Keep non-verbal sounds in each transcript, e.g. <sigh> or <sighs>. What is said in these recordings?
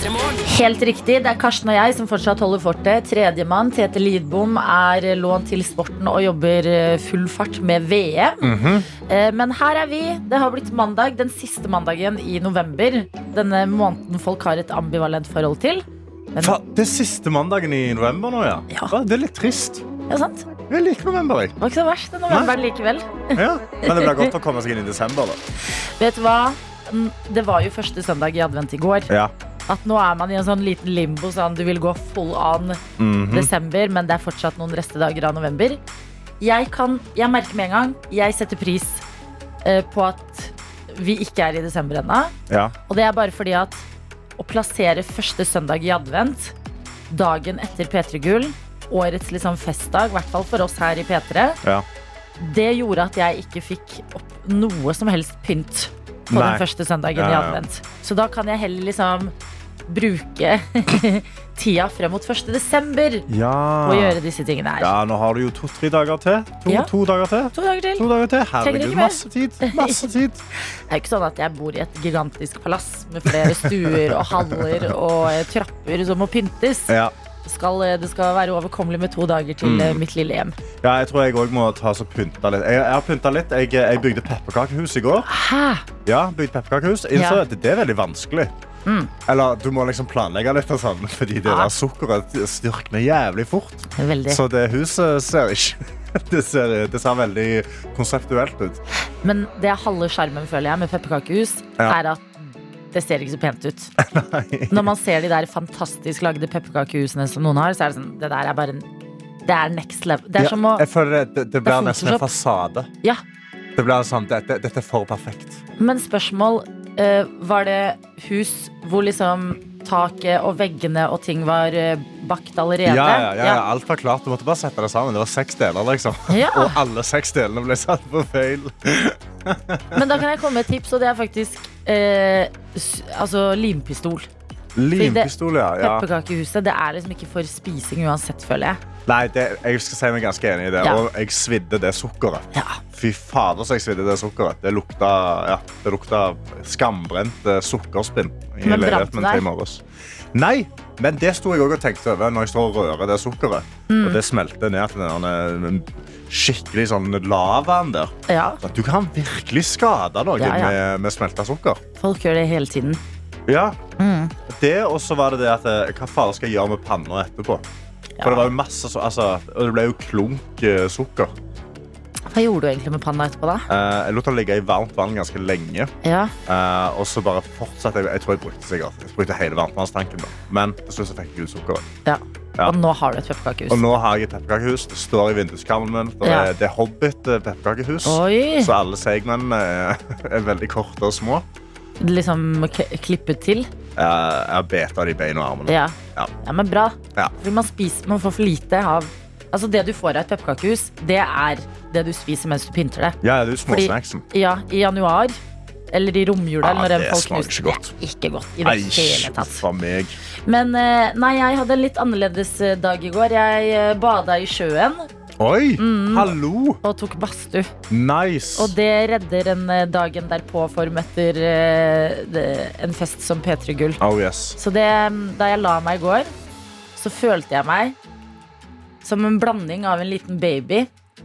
Helt riktig, det er Karsten og jeg som fortsatt holder fortet. Tredjemann, Tete Lidbom, er lånt til sporten og jobber eh, full fart med VM. Eh, Men her er vi. Det har blitt mandag, den siste mandagen i november. Denne måneden folk har et ambivalent forhold til. Men, Fa, det er siste mandagen i november nå, ja. Ja. Fa, Det er litt trist. ja, sant? Jeg liker november, jeg. Det var ikke så verst, det november likevel. Ja. Men det blir godt å komme seg inn i <laughs> desember, da. Vet du hva? Mm, Det var jo første søndag i advent i går. Ja. At nå er man i en sånn liten limbo, sånn du vil gå full on Mhm. desember, men det er fortsatt noen restedager av november. Jeg kan, jeg merker med en gang, jeg setter pris uh, på at vi ikke er i desember ennå. ja. Og det er bare fordi at å plassere første søndag i advent, dagen etter P3 Gull, årets liksom festdag, i hvert fall for oss her i P3, ja. det gjorde at jeg ikke fikk opp noe som helst pynt på Nei. den første søndagen Ja, i ja, i advent. Så da kan jeg heller liksom bruke <laughs> tida frem mot 1. desember Ja. å gjøre disse tingene her. ja, nå har du jo to-tre dager til. To, Ja. to dager til. To dager til. To dager til. Herregud, masse tid. Masse <laughs> tid. Det er ikke sånn at jeg bor i et gigantisk palass med flere stuer og haller og eh, trapper som må pyntes. Ja. Det skal, eh, det skal være overkommelig med to dager til mm. mitt lille hjem. ja, jeg tror jeg òg må ta så pynte litt. Jeg, jeg har pynta litt. Jeg, jeg bygde pepperkakehus i går. Hæ? Ja, bygde pepperkakehus. Innså Ja. at det er veldig vanskelig. Eller du må liksom planlegge litt, og sånn, fordi det Ja. der sukkeret styrkner jævlig fort. Veldig. Så det huset ser ikke <laughs> Det ser, det ser veldig konseptuelt ut. Men det er halve sjarmen, føler jeg, med pepperkakehus, Ja. er at det ser ikke så pent ut. <laughs> Når man ser de der fantastisk lagde pepperkakehusene som noen har, så er det sånn Det der er bare en Det er next level. Det er Ja, som å jeg føler det, det, det blir nesten en fasade. Ja. Det blir sånn, dette, dette er for perfekt. Men spørsmål eh, Var det hus hvor liksom taket og veggene og ting var uh, bakt allerede? Ja, ja, ja, ja, alt var klart. Du måtte bare sette det sammen. Det var seks deler, liksom. <laughs> Og alle seks delene ble satt på feil. Men da kan jeg komme med et tips, og det er faktisk uh, altså limpistol. Limpistol, ja. ja. Pepperkakehuset det er liksom ikke for spising uansett, føler jeg. Nei, det, jeg skal si meg ganske enig i det. Ja. Og jeg svidde det sukkeret. Ja. Fy fader, så jeg svidde det sukkeret. Det lukta, ja, det lukta skambrent eh, sukkerspinn. i Men leiligheten min det i morges. Nei, men det sto jeg òg og tenkte over når jeg står og rører det sukkeret. Mm. Og det smelter ned til den skikkelig sånn lavaen der. ja. Du kan virkelig skade noen Ja, ja. med, med smelta sukker. Folk gjør det hele tiden. Ja. Mm. Det, og så var det det at eh, Hva faen skal jeg gjøre med panna etterpå? For det var jo masse så, altså, Og det ble jo klunk eh, sukker. Hva gjorde du egentlig med panna etterpå, da? Eh, jeg lot den ligge i varmt vann ganske lenge. Ja. eh, og så bare fortsatte jeg Jeg tror jeg brukte sikkert Jeg brukte hele varmtvannstanken. da. Men til slutt så fikk jeg ut sukkeret. ja. Ja. Og nå har du et pepperkakehus. Og nå har jeg et pepperkakehus. Det står i vinduskarmen min. Det er, det er Hobbit-pepperkakehus. Oi! Så alle segmennene er, <laughs> er veldig korte og små. Liksom klippet til. Jeg har beta de beina og armene. Ja. Ja. ja, men bra. Ja. Fordi man, spiser, man får for lite av Altså Det du får av et pepperkakehus, det er det du spiser mens du pynter det. Ja, det er jo småsnacksen. Ja, I januar eller i romjula. Ja, det folk smaker ikke godt. Ikke godt i det hele tatt. Men eh, nei, jeg hadde en litt annerledes eh, dag i går. Jeg eh, bada i sjøen Oi! Mm. Hallo! og tok badstue. Nice. Og det redder en eh, dagen derpå-form etter uh, en fest som P3 Gull. Oh yes. Så det, da jeg la meg i går, så følte jeg meg som en blanding av en liten baby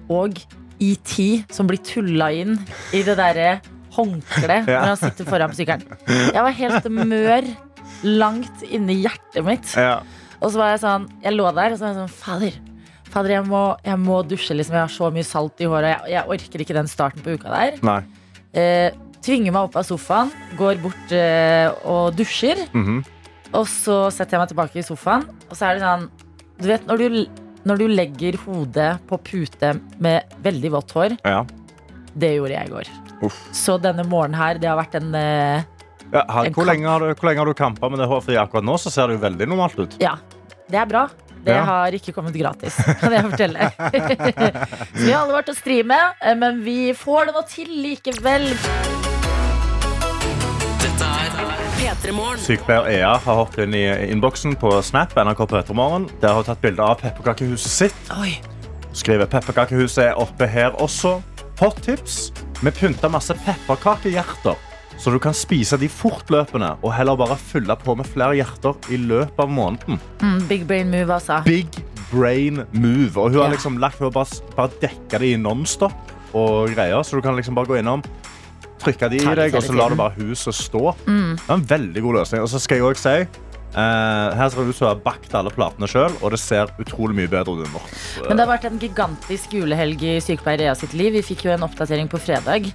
og ET som blir tulla inn i det derre håndkleet <laughs> Ja. når han sitter foran på sykkelen. Jeg var helt mør langt inni hjertet mitt. Ja. Og så var jeg sånn, jeg lå der og så var jeg sånn Fader, fader jeg, må, jeg må dusje. liksom Jeg har så mye salt i håret. Jeg, jeg orker ikke den starten på uka der. Nei. Eh, tvinger meg opp av sofaen, går bort eh, og dusjer. Mhm. Og så setter jeg meg tilbake i sofaen, og så er det sånn Du vet når du, når du legger hodet på pute med veldig vått hår, Ja. det gjorde jeg i går. Uff. Så denne morgenen her, det har vært en eh, Ja, her, hvor, lenge har du, hvor lenge har du kampa med det hårfrie akkurat nå så ser det jo veldig normalt ut. Ja, det er bra. Det Ja. har ikke kommet gratis, kan jeg fortelle. <laughs> så vi har alle vært å stri med, eh, men vi får det nå til likevel. P3 P3morgen. Sykepleier Ea har hoppet inn i innboksen på Snap. NRK Petremorgen. Der har hun tatt bilde av pepperkakehuset sitt. Oi. Skriver pepperkakehuset er oppe her også. Hot tips. Vi pynter masse pepperkakehjerter. Så du kan spise de fortløpende og heller bare fylle på med flere hjerter i løpet av måneden. Mm, big brain move, altså. Big brain move. Og hun har liksom lagt hun har bare, bare dekka det i nonstop og greier. Så du kan liksom bare gå innom, trykke de i deg, og så lar du bare huset stå. Mm. Det er en veldig god løsning. Og så skal jeg også si Uh, her ser det ut som hun har bakt alle platene sjøl, og det ser utrolig mye bedre ut under. Men det har vært en gigantisk julehelg i sykepleier sitt liv. Vi fikk jo en oppdatering på fredag.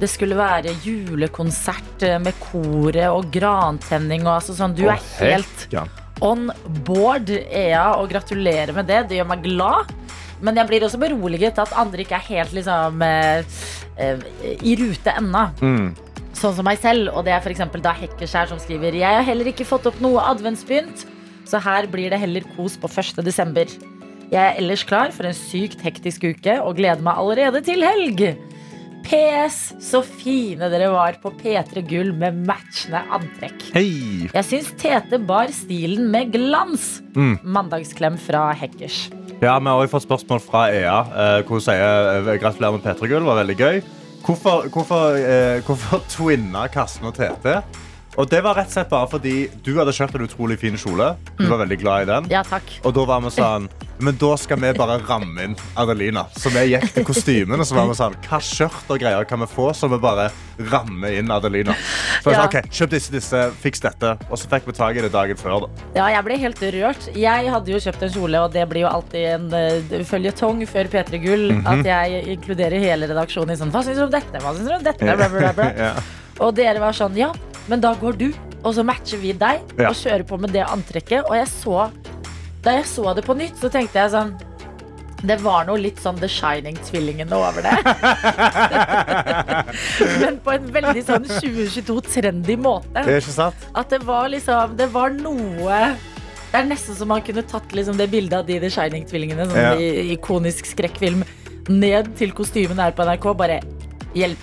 Det skulle være julekonsert eh, med koret og grantenning og altså sånn. Du er helt Ja. on board, Ea, og gratulerer med det. Det gjør meg glad. Men jeg blir også beroliget at andre ikke er helt liksom eh, eh, i rute ennå. Mm. Sånn som meg selv, og det er f.eks. da Hekkerskjær som skriver Jeg har heller ikke fått opp noe adventspynt, så her blir det heller kos på 1. desember. Jeg er ellers klar for en sykt hektisk uke og gleder meg allerede til helg. PS. Så fine dere var på P3 Gull med matchende antrekk. Hei! Jeg syns Tete bar stilen med glans. Mm. Mandagsklem fra Hekkers. Ja, Vi har også fått spørsmål fra Ea, eh, hvor hun sier eh, gratulerer med P3 Gull. var veldig gøy. Hvorfor, hvorfor, eh, hvorfor <laughs> twinna Karsten og Tete? Og det var rett og slett bare fordi du hadde kjøpt en utrolig fin kjole. Du var veldig glad i den. Ja. Og da var vi sånn Men da skal vi bare ramme inn Adelina. Så vi gikk til kostymene. Så var vi sånn Hva skjørt og greier kan vi få, så vi bare rammer inn Adelina? Så vi Ja. sa, ok, Kjøp disse, disse, fiks dette. Og så fikk vi tak i det dagen før. da Ja, jeg ble helt rørt. Jeg hadde jo kjøpt en kjole, og det blir jo alltid en uh, føljetong før P3 Gull. Mhm. At jeg inkluderer hele redaksjonen i sånn Hva syns du om dette? Hva syns du om dette? Bla, bla, bla. <laughs> Ja. Og dere var sånn Ja, men da går du, og så matcher vi deg, Ja. og kjører på med det antrekket. Og jeg så Da jeg så det på nytt, så tenkte jeg sånn det var noe litt sånn The Shining-tvillingene over det. <laughs> Men på en veldig sånn 2022-trendy måte. Det er ikke sant? At det var liksom Det var noe Det er nesten som man kunne tatt liksom det bildet av de The Shining-tvillingene, sånn Ja. i ikonisk skrekkfilm, ned til kostymen her på NRK. Bare hjelp.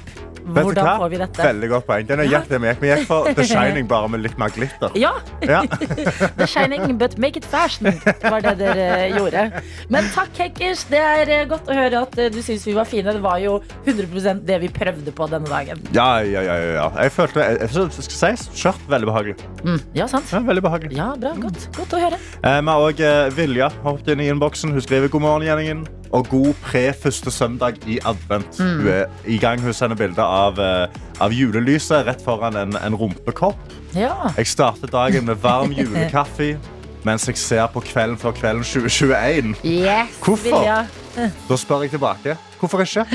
Hvordan får vi dette? Veldig godt poeng. Den er gikk vi gikk. Vi gikk for The <laughs> Shining bare med litt mer glitter. Ja, Ja. <laughs> The Shining, but make it fashion, var det dere gjorde. Men takk, Hekkers. Det er eh, godt å høre at eh, du syns vi var fine. Det var jo 100% det vi prøvde på denne dagen. Ja, ja, ja, ja. Jeg følte jeg, jeg skal si, skjørt veldig behagelig. Mm, ja, sant? Ja, veldig behagelig. Ja, bra. Godt, godt å høre. Eh, Vi har eh, Vilja hoppet inn i innboksen. Hun skriver god morgen, Gjenningen. Og god pre-første søndag i advent. Mm. Hun er i gang. Hun sender bilde av, eh, av julelyset rett foran en, en rumpekopp. Ja. Jeg starter dagen med varm <laughs> julekaffe mens jeg ser på Kvelden før kvelden 2021. Yes, Hvorfor? Da spør jeg tilbake. Hvorfor ikke?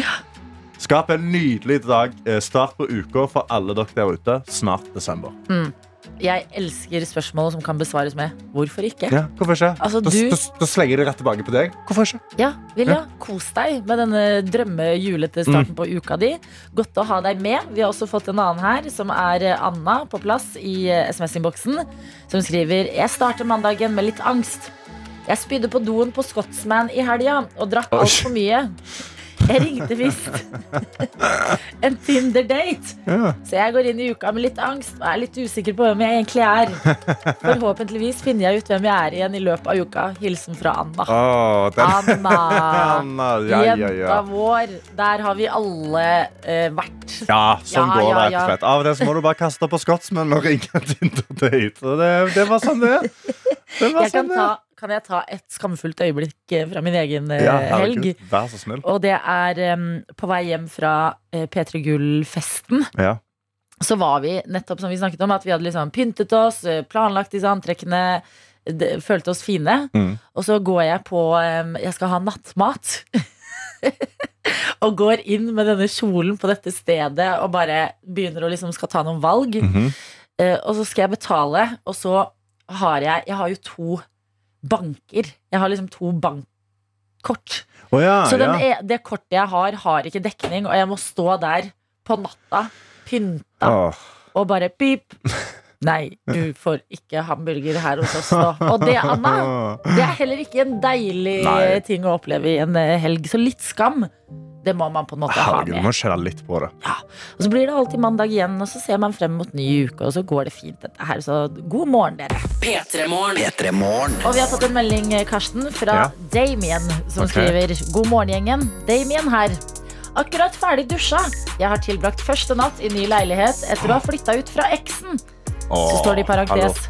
Skap en nydelig dag. eh, Start på uka for alle dere der ute. Snart desember. Jeg elsker spørsmål som kan besvares med 'hvorfor ikke'? Ja, hvorfor ikke? Altså, da, du- da, da slenger det rett tilbake på deg. Hvorfor ikke? Ja, Vilja, kos deg med denne drømme starten starten på uka di. Godt å ha deg med. Vi har også fått en annen her, som er eh, Anna på plass i eh, SMS-innboksen, som skriver Jeg starter mandagen med litt angst. Jeg spydde på doen på Scotsman i helga og drakk altfor mye. Jeg ringte visst <laughs> en Tinder-date. Ja. Så jeg går inn i uka med litt angst og er litt usikker på hvem jeg egentlig er. Forhåpentligvis finner jeg ut hvem jeg er igjen i løpet av uka. Hilsen fra Anna. Oh, Anna. <laughs> Anna, ja, ja, Jenta vår. Der har vi alle eh, vært. ja, sånn går det rett og slett. Av og til må du bare kaste på skotsmenn og ringe Tinder-date. Det, det var sånn det. Det var Jeg kan, sånn det ta. Kan jeg ta et skamfullt øyeblikk eh, fra min egen eh, Ja, helg? vær så snill. Og det er um, på vei hjem fra uh, P3 Gull-festen. Ja. Så var vi nettopp som vi snakket om, at vi hadde liksom pyntet oss, planlagt disse antrekkene. det- Følte oss fine. Mm. Og så går jeg på um, Jeg skal ha nattmat. <laughs> og går inn med denne kjolen på dette stedet og bare begynner å liksom skal ta noen valg. Mm -hmm. uh, og så skal jeg betale, og så har jeg Jeg har jo to banker. Jeg har liksom to bankkort. Oh, ja, så den ja. er, det kortet jeg har, har ikke dekning, og jeg må stå der på natta, pynta, oh. og bare pip, Nei, du <laughs> får ikke hamburger her hos oss nå. Og det, Anna, det er heller ikke en deilig Nei. ting å oppleve i en eh, helg. Så litt skam, det må man på en måte ha Herregud, ha med. må kjenne litt på det. Ja, Og så blir det alltid mandag igjen, og så ser man frem mot ny uke, og så går det fint, dette her. Så god morgen, dere. P3morgen. Og vi har fått en melding, eh, Karsten, fra Ja. Damien, som okay. skriver God morgen, gjengen. Damien her. Akkurat ferdig dusja. Jeg har tilbrakt første natt i ny leilighet etter å ha flytta ut fra eksen. Så står det i parentes.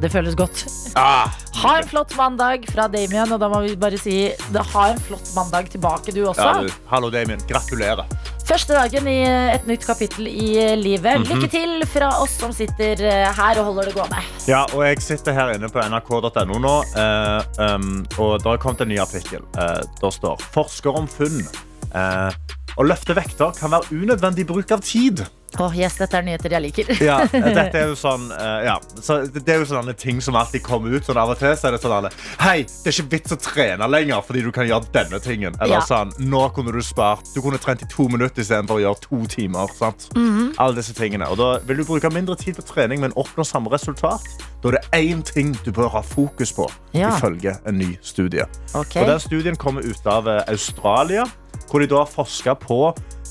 Det føles godt. Ah, Ha en flott mandag fra Damien, og da må vi bare si ha en flott mandag tilbake, du også. ja, du. Hallo, Damien. Gratulerer. Første dagen i et nytt kapittel i livet. Mhm. Lykke til fra oss som sitter eh, her og holder det gående. Ja, og jeg sitter her inne på nrk.no nå, eh, um, og det har kommet en ny artikkel. Eh, der står 'Forsker om funn'. Eh, å løfte vekter kan være unødvendig bruk av tid. Åh, yes, dette er nyheter jeg liker. Ja, <laughs> dette er jo sånn eh, ja. så Det er jo sånne ting som alltid kommer ut. Sånn av og til så er det sånn Hei, det er ikke vits å trene lenger fordi du kan gjøre denne tingen. Eller Ja. sånn, nå kunne du spart Du kunne trent i to minutter istedenfor å gjøre to timer. Sant? Mhm. Alle disse tingene. Og da vil du bruke mindre tid på trening, men oppnå samme resultat. Da er det én ting du bør ha fokus på, Ja. ifølge en ny studie. Okay. Og den studien kommer ut av eh, Australia, hvor de da forska på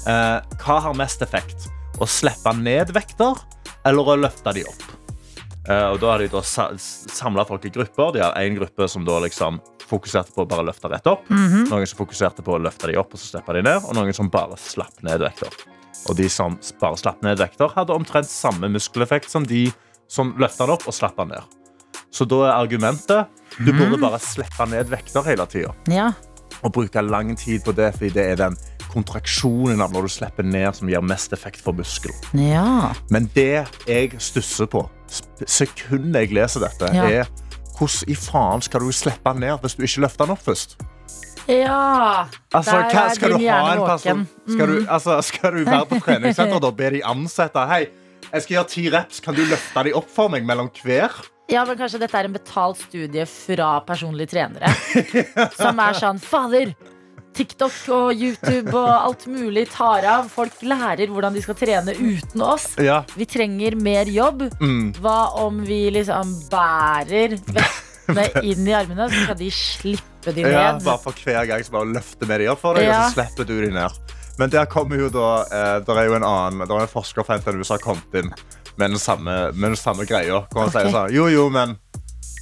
eh, hva har mest effekt. Å slippe ned vekter eller å løfte de opp. Eh, og da har de da samla folk i grupper. De har én gruppe som da liksom fokuserte på å bare løfte rett opp. Mhm. Noen som fokuserte på å løfte de opp og så slippe de ned. Og noen som bare slapp ned vekter. Og de som bare slapp ned vekter, hadde omtrent samme muskeleffekt som de som løfta den opp og slapp den ned. Så da er argumentet du burde bare slippe ned vekter hele tida Ja. og bruke lang tid på det, fordi det er den kontraksjonen av når du slipper ned som gir mest effekt for muskelen. ja. Men det jeg stusser på sekundet jeg leser dette, Ja. er hvordan i faen skal du slippe den ned hvis du ikke løfter den opp først? Ja. Altså, Der hva, er skal, din du ha hjerne en person, våken. Mm. skal, du, altså, skal du være på treningssenteret og be de ansette Hei, jeg skal gjøre ti reps, kan du løfte de opp for meg mellom hver? ja, men kanskje dette er en betalt studie fra personlige trenere. Som er sånn Fader! TikTok og YouTube og alt mulig tar av. Folk lærer hvordan de skal trene uten oss. Ja. Vi trenger mer jobb. Mm. Hva om vi liksom bærer vektene <laughs> inn i armene, så skal de slippe de ned? Ja, bare for hver gang så bare løfter vi de opp for deg, Ja. og så slipper du de ned. Men der kommer jo da eh, Der er jo en annen Der er en forsker fra NTNU som har kommet inn med den samme, med den samme greia. Hvor han Ok. sier sånn Jo, jo, men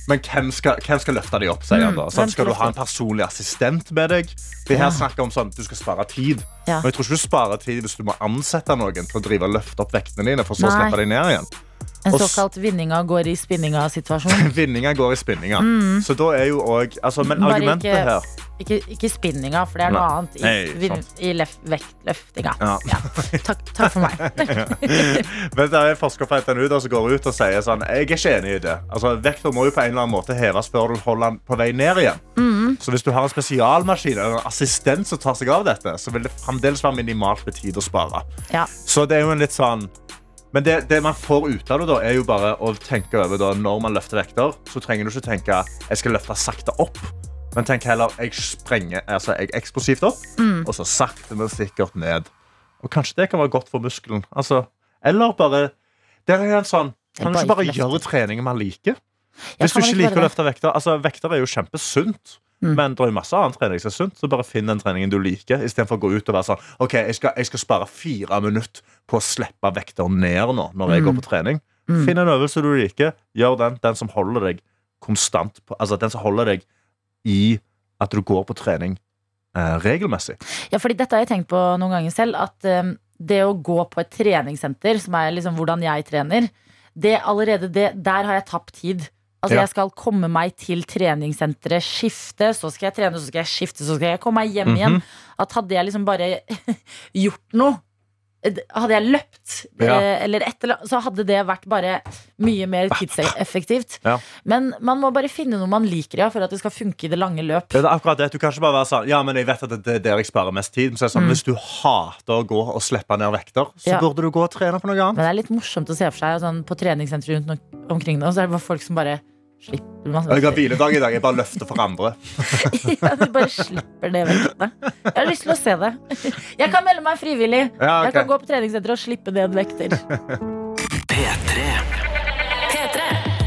men hvem skal, hvem skal løfte dem opp? sier han da. Mm, Sånn, skal skal du ha en personlig assistent med deg? Vi her snakker om sånn, Du skal spare tid. Ja. Men jeg tror ikke du sparer tid hvis du må ansette noen til å drive og løfte opp vektene dine. for så å slippe deg ned igjen. En såkalt vinninga går i spinninga-situasjon. <laughs> Vinninga går i spinninga. Så da er jo også, altså, men Mm. Bare argumentet ikke- her Ikke, ikke spinninga, for det er noe annet i, Nei, i lef, vektløftinga. ja. Takk, takk for meg. <laughs> Men det er en forsker fra NTNU som går ut og sier sånn Jeg er ikke enig i det. Altså, Vekta må jo på en eller annen måte heves før du holder den på vei ned igjen. Mm. Så hvis du har en spesialmaskin eller en assistent som tar seg av dette, så vil det fremdeles være minimalt med tid å spare. Ja. Så det er jo en litt sånn men det, det man får ut av det, da, er jo bare å tenke over da, når man løfter vekter. Så trenger du ikke tenke jeg skal løfte sakte opp, men tenk heller jeg sprenger altså, jeg eksplosivt opp, Mm. og så sakte, men sikkert ned. Og kanskje det kan være godt for muskelen. Altså, eller bare Det er en sånn Kan du ikke bare gjøre treninger man liker? Hvis du ikke ikke liker å løfte vekter altså, Vekter er jo kjempesunt. Mm. Men det er jo masse annen trening som er sunt, så bare finn den treningen du liker. Istedenfor å gå ut og være sånn OK, jeg skal, jeg skal spare fire minutter på å slippe vekter ned nå når jeg Mm. går på trening. Mm. Finn en øvelse du liker. Gjør den. Den som holder deg konstant på, Altså den som holder deg i at du går på trening eh, regelmessig. Ja, fordi dette har jeg tenkt på noen ganger selv, at eh, det å gå på et treningssenter, som er liksom hvordan jeg trener, det allerede det, der har jeg tapt tid. Altså Ja. Jeg skal komme meg til treningssenteret, skifte, så skal jeg trene, så skal jeg skifte, så skal jeg komme meg hjem igjen. At hadde jeg liksom bare <laughs> gjort noe, hadde jeg løpt, Ja. eh, eller et eller annet, så hadde det vært bare mye mer tidseffektivt. Ja. Men man må bare finne noe man liker ja, for at det skal funke i det lange løp. Det er akkurat det. Du kan ikke bare være sånn Ja, men jeg vet at det er der jeg sparer mest tid. Men så er det sånn, Mm. Hvis du hater å gå og slippe ned vekter, så burde du gå og trene på noe annet. Men det er litt morsomt å se for seg sånn, på treningssentre rundt omkring nå, så er det bare folk som bare slipper masse Jeg har hviledag i dag. Jeg bare løfter for andre. <laughs> ja, du bare slipper det vektene. Jeg har lyst til å se det. Jeg kan melde meg frivillig. Ja, Jeg kan gå på treningssenteret og slippe ned vekter.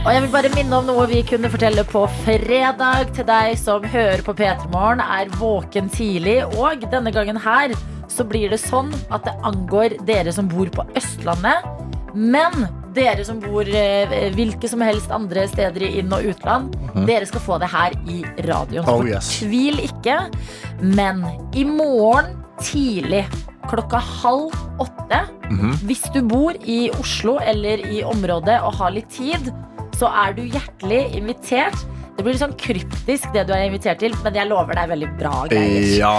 Og jeg vil bare minne om noe vi kunne fortelle på fredag til deg som hører på P3 Morgen, er våken tidlig. Og denne gangen her så blir det sånn at det angår dere som bor på Østlandet. Men dere som bor eh, hvilke som helst andre steder i inn- og utland, dere skal få det her i radioen. Oh, yes. Tvil ikke. Men i morgen tidlig klokka halv åtte, hvis du bor i Oslo eller i området og har litt tid, så er du hjertelig invitert. Det blir litt sånn kryptisk, det du er invitert til, men jeg lover deg veldig bra greier. Ja.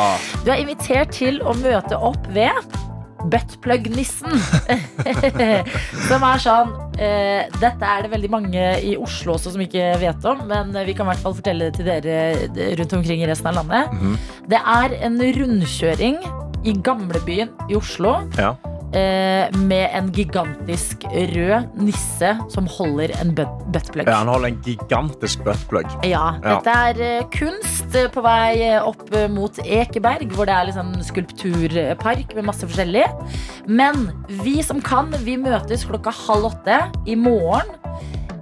Du er invitert til å møte opp ved Buttplug-nissen. <laughs> som er sånn eh, Dette er det veldig mange i Oslo også som ikke vet om, men vi kan i hvert fall fortelle det til dere rundt omkring i resten av landet. Det er en rundkjøring i gamlebyen i Oslo ja. Eh, med en gigantisk rød nisse som holder en butt- buttplug. Ja, Han holder en gigantisk buttplug. Ja, Ja. dette er eh, kunst eh, på vei opp mot Ekeberg, hvor det er liksom skulpturpark med masse forskjellig. Men vi som kan, vi møtes klokka halv åtte i morgen.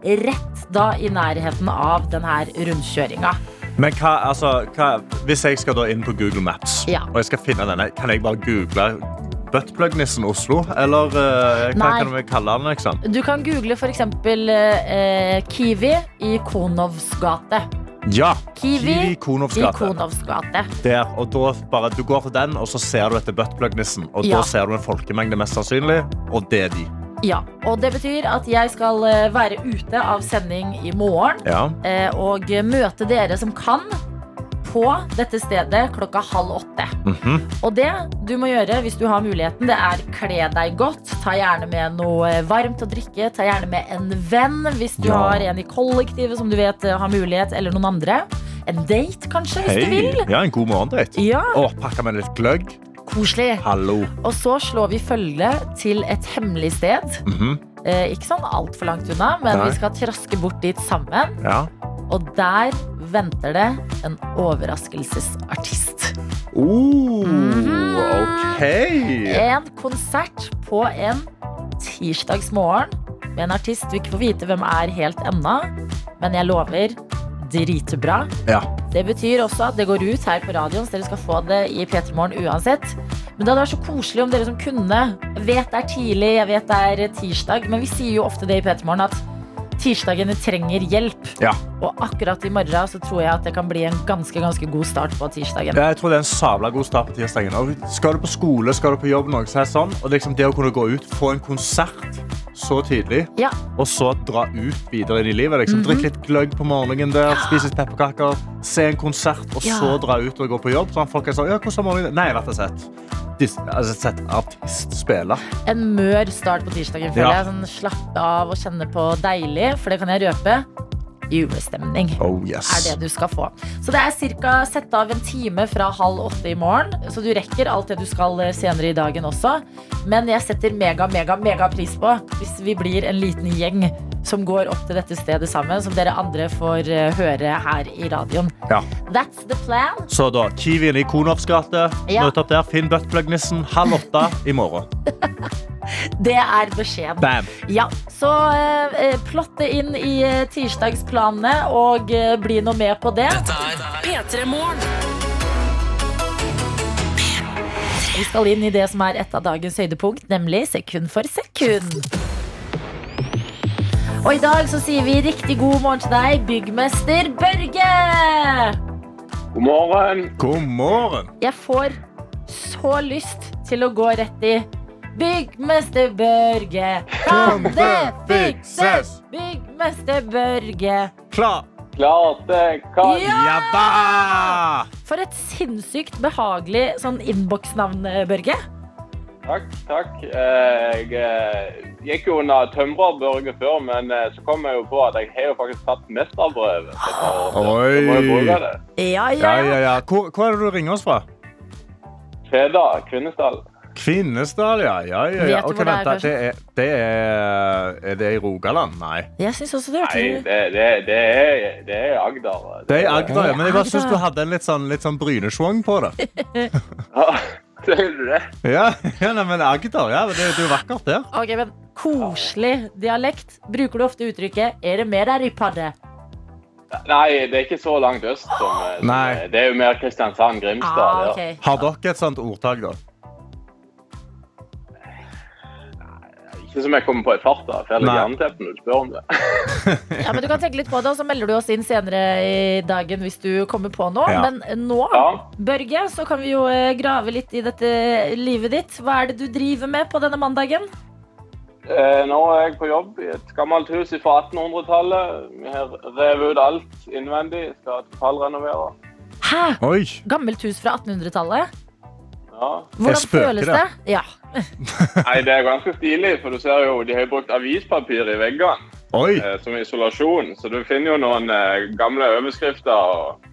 Rett da i nærheten av denne rundkjøringa. Men hva, altså, hva, hvis jeg skal inn på Google Maps Ja. og jeg skal finne denne, kan jeg bare google Buttplug-nissen Oslo? Eller eh, hva Nei. kan vi kalle den? Liksom? Du kan google f.eks. Eh, Kiwi i Konovs gate. Ja! Kiwi, Kiwi Konovs I gate. Konovs gate. Der, og da bare, du går til den, og så ser du etter buttplug-nissen. Og Ja. da ser du en folkemengde, mest sannsynlig, og det er de. Ja, og det betyr at jeg skal eh, være ute av sending i morgen. Ja. eh, og møte dere som kan på dette stedet klokka halv åtte. Mhm. Og det du må gjøre hvis du har muligheten, det er kle deg godt. Ta gjerne med noe varmt å drikke. Ta gjerne med en venn hvis du Ja. har en i kollektivet som du vet eh, har mulighet, eller noen andre. En date, kanskje, hvis du vil. Ja, en god morgendate. Ja, Å, pakka med litt gløgg. koselig. Hallo. Og så slår vi følge til et hemmelig sted. Mhm. Eh, ikke sånn altfor langt unna, men Nei. vi skal traske bort dit sammen. Ja. Og der venter det en overraskelsesartist. Oh, Mhm. OK. En konsert på en tirsdagsmorgen med en artist du ikke får vite hvem er helt ennå, men jeg lover dritbra. Ja. Det betyr også at det går ut her på radioen, så dere skal få det i P3 Morgen uansett. Men det hadde vært så koselig om dere som kunne. Jeg vet det er tidlig, jeg vet det er tirsdag, men vi sier jo ofte det i P3 Morgen at tirsdagene trenger hjelp. Ja. Og akkurat i morgen så tror jeg at det kan bli en ganske, ganske god start på tirsdagen. Jeg tror det er en sabla god start på tirsdagen. Og skal du på skole, skal du på jobb, noe så er det sånn. Og liksom det å kunne gå ut, få en konsert så tidlig, Ja. og så dra ut videre inn i livet. Liksom. Drikke litt gløgg på morgenen der, spise litt pepperkaker, se en konsert, og så dra ut og gå på jobb. Sånn, folk er sånn, ja, hvordan har morgenen? Nei, jeg har og sett. Dis, altså, sett artist spille. En mør start på tirsdagen, føler Ja. jeg. Sånn, slappe av og kjenne på deilig, for det kan jeg røpe. Julestemning Oh, yes. er det du skal få. Så det er cirka sett av en time fra halv åtte i morgen, så du rekker alt det du skal eh, senere i dagen også. Men jeg setter mega, mega, mega pris på hvis vi blir en liten gjeng som går opp til dette stedet sammen, som dere andre får eh, høre her i radioen. Ja. That's the plan. Så da, Kiwien i Konovs gate. Ja. Møt opp der. Finn buttplug-nissen halv åtte i morgen. <laughs> Det er beskjeden. Bam. Ja, så eh, plott plotte inn i eh, tirsdagsplanene og eh, bli nå med på det. Dette er P3 Morgen. Vi skal inn i det som er et av dagens høydepunkt, nemlig sekund for sekund. Og i dag så sier vi riktig god morgen til deg, byggmester Børge! God morgen. God morgen. Jeg får så lyst til å gå rett i Byggmester Børge, kan det fikses? Byggmester Børge. Klar. Klart det kan. Ja! For et sinnssykt behagelig sånn innboksnavn, Børge. Takk, takk. Eh, Jeg eh, gikk jo under tømrerbørge før, men eh, så kom jeg jo på at jeg har jo faktisk tatt mesterbrevet. Bruke det. Ja, Ja, ja, ja, ja. Hvor, hvor er det du ringer oss fra? Feda, Kvinesdal. Kvinesdal, ja. ja, ja, ja. Vet du Ok, hvor det er, vent, da. det, er, det er Er det i Rogaland? Nei. Jeg syns også det Nei, hørtes det, det, det, er, det er Agder. Det er i Agder, ja. Men jeg bare syns du hadde en litt sånn, litt sånn brynesvong på det. <laughs> Ja. Sier du det? Ja, ja nei, men Agder, ja, det, det er jo vakkert der. Ok, men Koselig dialekt. Bruker du ofte uttrykket 'er det mer der i padde'? Nei, det er ikke så langt øst. som, eh, som Nei. Det er jo mer Kristiansand, Grimstad. Ah, ok. Har dere et sånt ordtak, da? Ikke som jeg kommer på i farta. for Jeg er Nei. når du spør om det. <laughs> Ja, men Du kan tenke litt på det, og så melder du oss inn senere i dagen hvis du kommer på noe. Ja. Men nå, Ja. Børge, så kan vi jo eh, grave litt i dette livet ditt. Hva er det du driver med på denne mandagen? Eh, Nå er jeg på jobb i et gammelt hus fra 1800-tallet. Vi har revet ut alt innvendig. Skal totalrenovere. Hæ? Oi! Gammelt hus fra 1800-tallet? Ja. Hvordan føles det. det? Ja. <laughs> Nei, det er ganske stilig, for du ser jo de har brukt avispapir i veggene Oi! eh, som isolasjon. Så du finner jo noen eh, gamle overskrifter. og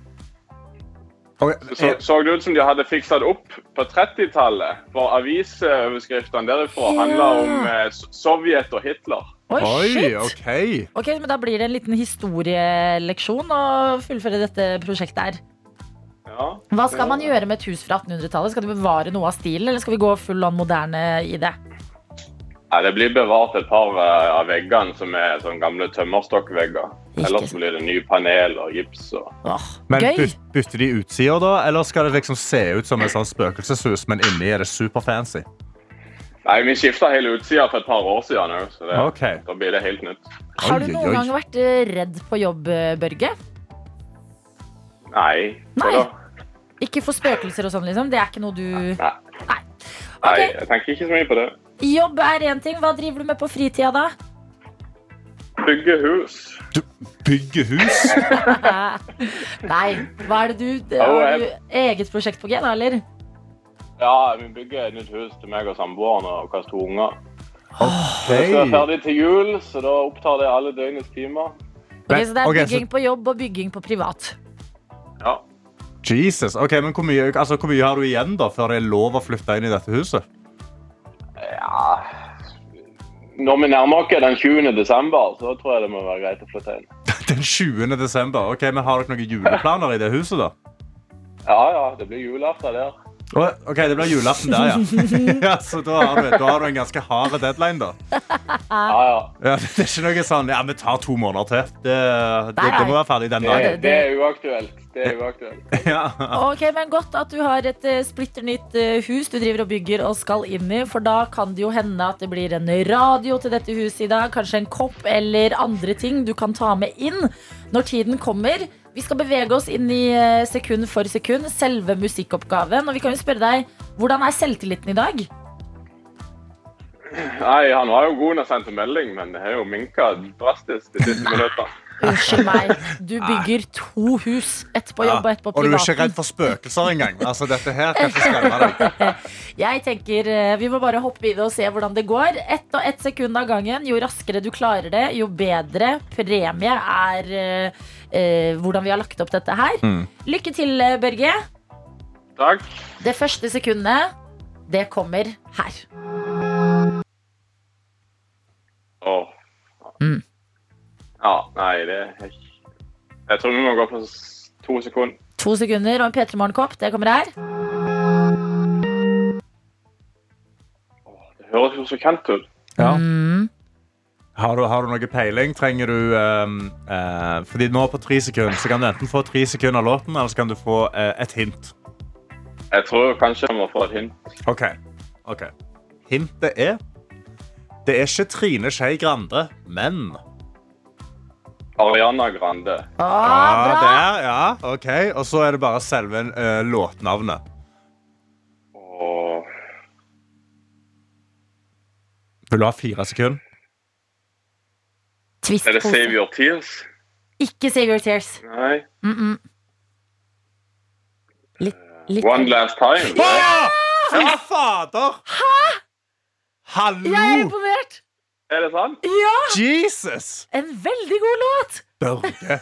Det så, så det ut som de hadde fiksa det opp på 30-tallet. For avisoverskriftene derifra handla om eh, Sovjet og Hitler. Oi, Oi, shit! OK. Ok, men Da blir det en liten historieleksjon å fullføre dette prosjektet her. Hva skal man gjøre med et hus fra 1800-tallet? Skal du bevare noe av stilen, eller skal vi gå full on moderne i det? Nei, det blir bevart et par eh, av veggene som er sånn gamle tømmerstokkvegger. Ellers blir det nye panel og gips. Og... Åh, Men gøy! bytter de utsida, da? Eller skal det liksom se ut som et sånn spøkelseshus, men inni er det superfancy? Nei, vi skifta hele utsida for et par år siden òg, så det, okay. da blir det helt nytt. Har du noen oi, oi. gang vært eh, redd på jobb, eh, Børge? Nei. Nei. da? Ikke for spøkelser og sånn, liksom? Det er ikke noe du Nei. Nei. Nei, jeg tenker ikke så mye på det. Jobb er én ting. Hva driver du med på fritida, da? Bygge hus. Bygge hus? <laughs> Nei, hva er det du Har du eget prosjekt på G, da, eller? Ja, vi bygger et nytt hus til meg og samboeren og våre to unger. Okay. Vi skal være ferdig til jul, så da opptar det alle døgnets timer. Okay, så det er bygging på jobb og bygging på privat. Jesus. ok, men hvor mye, altså, hvor mye har du igjen da, før det er lov å flytte inn i dette huset? ja Når vi nærmer oss den 20. desember, så tror jeg det må være greit å flytte inn. <laughs> Den 20. desember. Ok, men Har dere noen juleplaner i det huset? da? Ja, ja, det blir julaften der. Ok, Det blir julaften der, ja. <laughs> ja så da har, du, da har du en ganske hard deadline, da. Ja, ja. Ja, det er ikke noe sånn ja, vi tar to måneder til. Det, det, det må være ferdig den dagen. det er uaktuelt. Det er uaktuelt. <laughs> Ja. Ok, men Godt at du har et uh, splitter nytt eh, hus du driver og bygger og skal inn i. For da kan det jo hende at det blir en radio til dette huset i dag. Kanskje en kopp eller andre ting du kan ta med inn når tiden kommer. Vi skal bevege oss inn i eh, sekund for sekund, selve musikkoppgaven. Og vi kan jo spørre deg, hvordan er selvtilliten i dag? Nei, han var jo god når han sendte melding, men det har jo minka drastisk de siste <laughs> minuttene. Unnskyld meg, du bygger to hus. Ett på jobb og ett på Og du er ikke redd for spøkelser engang? Altså, dette her <laughs> kan ikke skremme deg. Jeg tenker eh, Vi må bare hoppe i det og se hvordan det går. Ett og ett sekund av gangen. Jo raskere du klarer det, jo bedre premie er eh, hvordan vi har lagt opp dette her. Mm. Lykke til, eh, Børge. Takk. Det første sekundet, det kommer her. Åh. Mm. Ja, nei, det Jeg tror vi må gå på to sekunder. To sekunder og en P3 Morgen-kopp. Det kommer her. Det høres jo så kjent ut. Ja. Mm. Har, du, har du noe peiling? Trenger du um, uh, Fordi nå på tre sekunder Så kan du enten få tre sekunder av låten, eller så kan du få uh, et hint. Jeg tror kanskje jeg må få et hint. OK. ok Hintet er Det er ikke Trine Skei Grande, men Ariana Grande. Ah, Ja, bra! der, ja, ok Og så er det bare selve uh, låtnavnet. Og Vil du ha fire sekunder? Er det Save Your Tears? Ikke Save Your Tears. Nei. Mm -mm. Litt, litt One Last Time? Ja! Fy fader! Hæ? Hallo! Jeg er imponert! Er det sant? Ja! Jesus! En veldig god låt! Børge.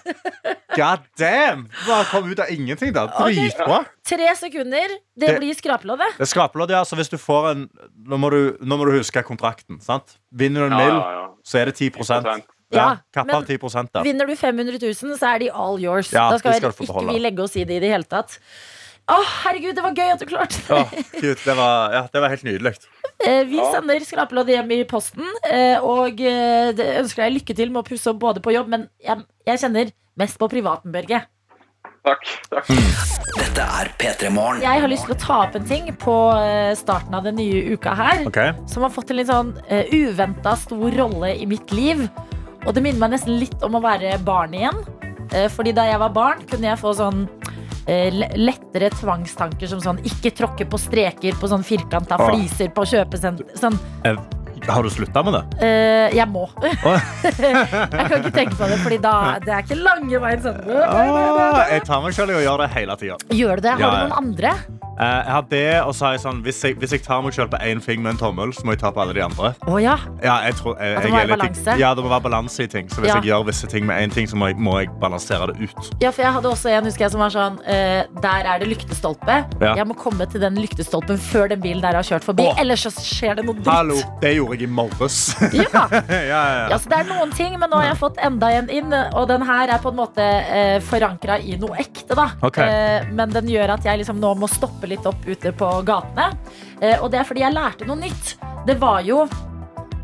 God damn! Bare kom ut av ingenting, da. Dritbra. Tre sekunder. Det, Det- blir skrapelodd, det. Det er skrapelodd, ja. Så hvis du får en Nå må du, nå må du huske kontrakten. sant? Vinner du en Ja, mill, ja, ja. så er det 10 10%. Ja, Ja, Kapp av men 10 da. Vinner du 500 000, så er de all yours. Ja, da skal, vi skal ikke vi legge oss i det i det hele tatt. Å, herregud, det var gøy at du klarte det. Åh, Gud, det, var, ja, det var helt nydelig. <laughs> Eh, Vi sender skrapelodd hjem i posten, eh, og eh, det ønsker deg lykke til med å pusse opp både på jobb, men jeg, jeg kjenner mest på privaten, Børge. Takk. takk. Dette er P3 Morgen. Jeg har lyst til å ta opp en ting på starten av den nye uka her, okay. som har fått en litt sånn uh, uventa stor rolle i mitt liv. Og det minner meg nesten litt om å være barn igjen. Eh, fordi da jeg var barn, kunne jeg få sånn eh, lettere tvangstanker som sånn ikke tråkke på streker på sånn firkanta Åh. fliser på kjøpesenter. Sånn, Har du slutta med det? Uh, jeg må. <laughs> jeg kan ikke tenke på det, Fordi da det er ikke lange veien sånn. Ah, jeg tar meg selv i å gjøre det hele tida. Gjør du det? Har Ja, du noen andre? Uh, jeg har det, og så har jeg sånn hvis jeg, hvis jeg tar meg selv på én fing med en tommel, så må jeg ta på alle de andre. Å ja. Ja, tror, jeg, det må være balanse? Ja, det må være balanse i ting. Så hvis Ja. jeg gjør visse ting med én ting, så må jeg, må jeg balansere det ut. Ja, for jeg hadde også en husker jeg, som var sånn uh, Der er det lyktestolpe. Ja. Jeg må komme til den lyktestolpen før den bilen der har kjørt forbi. Oh. Ellers så skjer det noe dritt. Hallo, det gjorde jeg i morges. <laughs> Ja. ja, ja, Ja, ja. så det er noen ting, men nå har jeg fått enda en inn. Og den her er på en måte eh, forankra i noe ekte. da Okay. eh, Men den gjør at jeg liksom nå må stoppe litt opp ute på gatene. Eh, og det er fordi jeg lærte noe nytt. Det var jo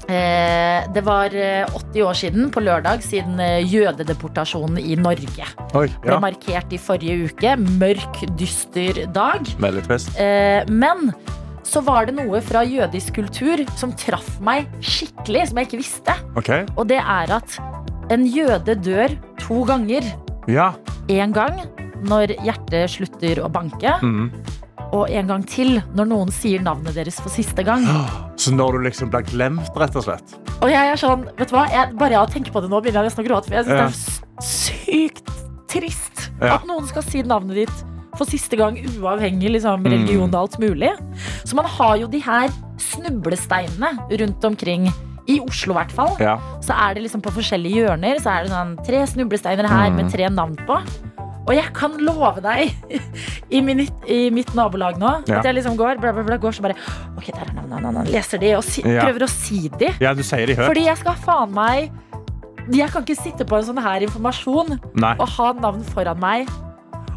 eh, Det var eh, 80 år siden på lørdag siden eh, jødedeportasjonen i Norge Oi, ble markert i forrige uke. Mørk, dyster dag. Eh, men så var det noe fra jødisk kultur som traff meg skikkelig, som jeg ikke visste. Okay. Og det er at en jøde dør to ganger. Ja. En gang når hjertet slutter å banke, Mm. og en gang til når noen sier navnet deres for siste gang. <gasps> Så når du liksom blir glemt, rett og slett. Og jeg er sånn, vet du hva? Jeg, bare jeg å tenke på det nå begynner jeg nesten å gråte. For jeg synes Ja. det er sykt trist Ja. at noen skal si navnet ditt for siste gang, uavhengig liksom, Mm. religion og alt mulig. Så man har jo de her snublesteinene rundt omkring. I Oslo, i hvert fall. Ja. Så er det liksom på forskjellige hjørner Så er det sånn tre snublesteiner her Mm. med tre navn på. Og jeg kan love deg, <laughs> i, min, i mitt nabolag nå, Ja. at jeg liksom går, bla, bla, bla, går så bare Ok, der er navnet, navnet, navnet. Leser de og si, Ja. prøver å si de. ja, du sier de høyt. Fordi jeg skal faen meg Jeg kan ikke sitte på en sånn her informasjon Nei. og ha navn foran meg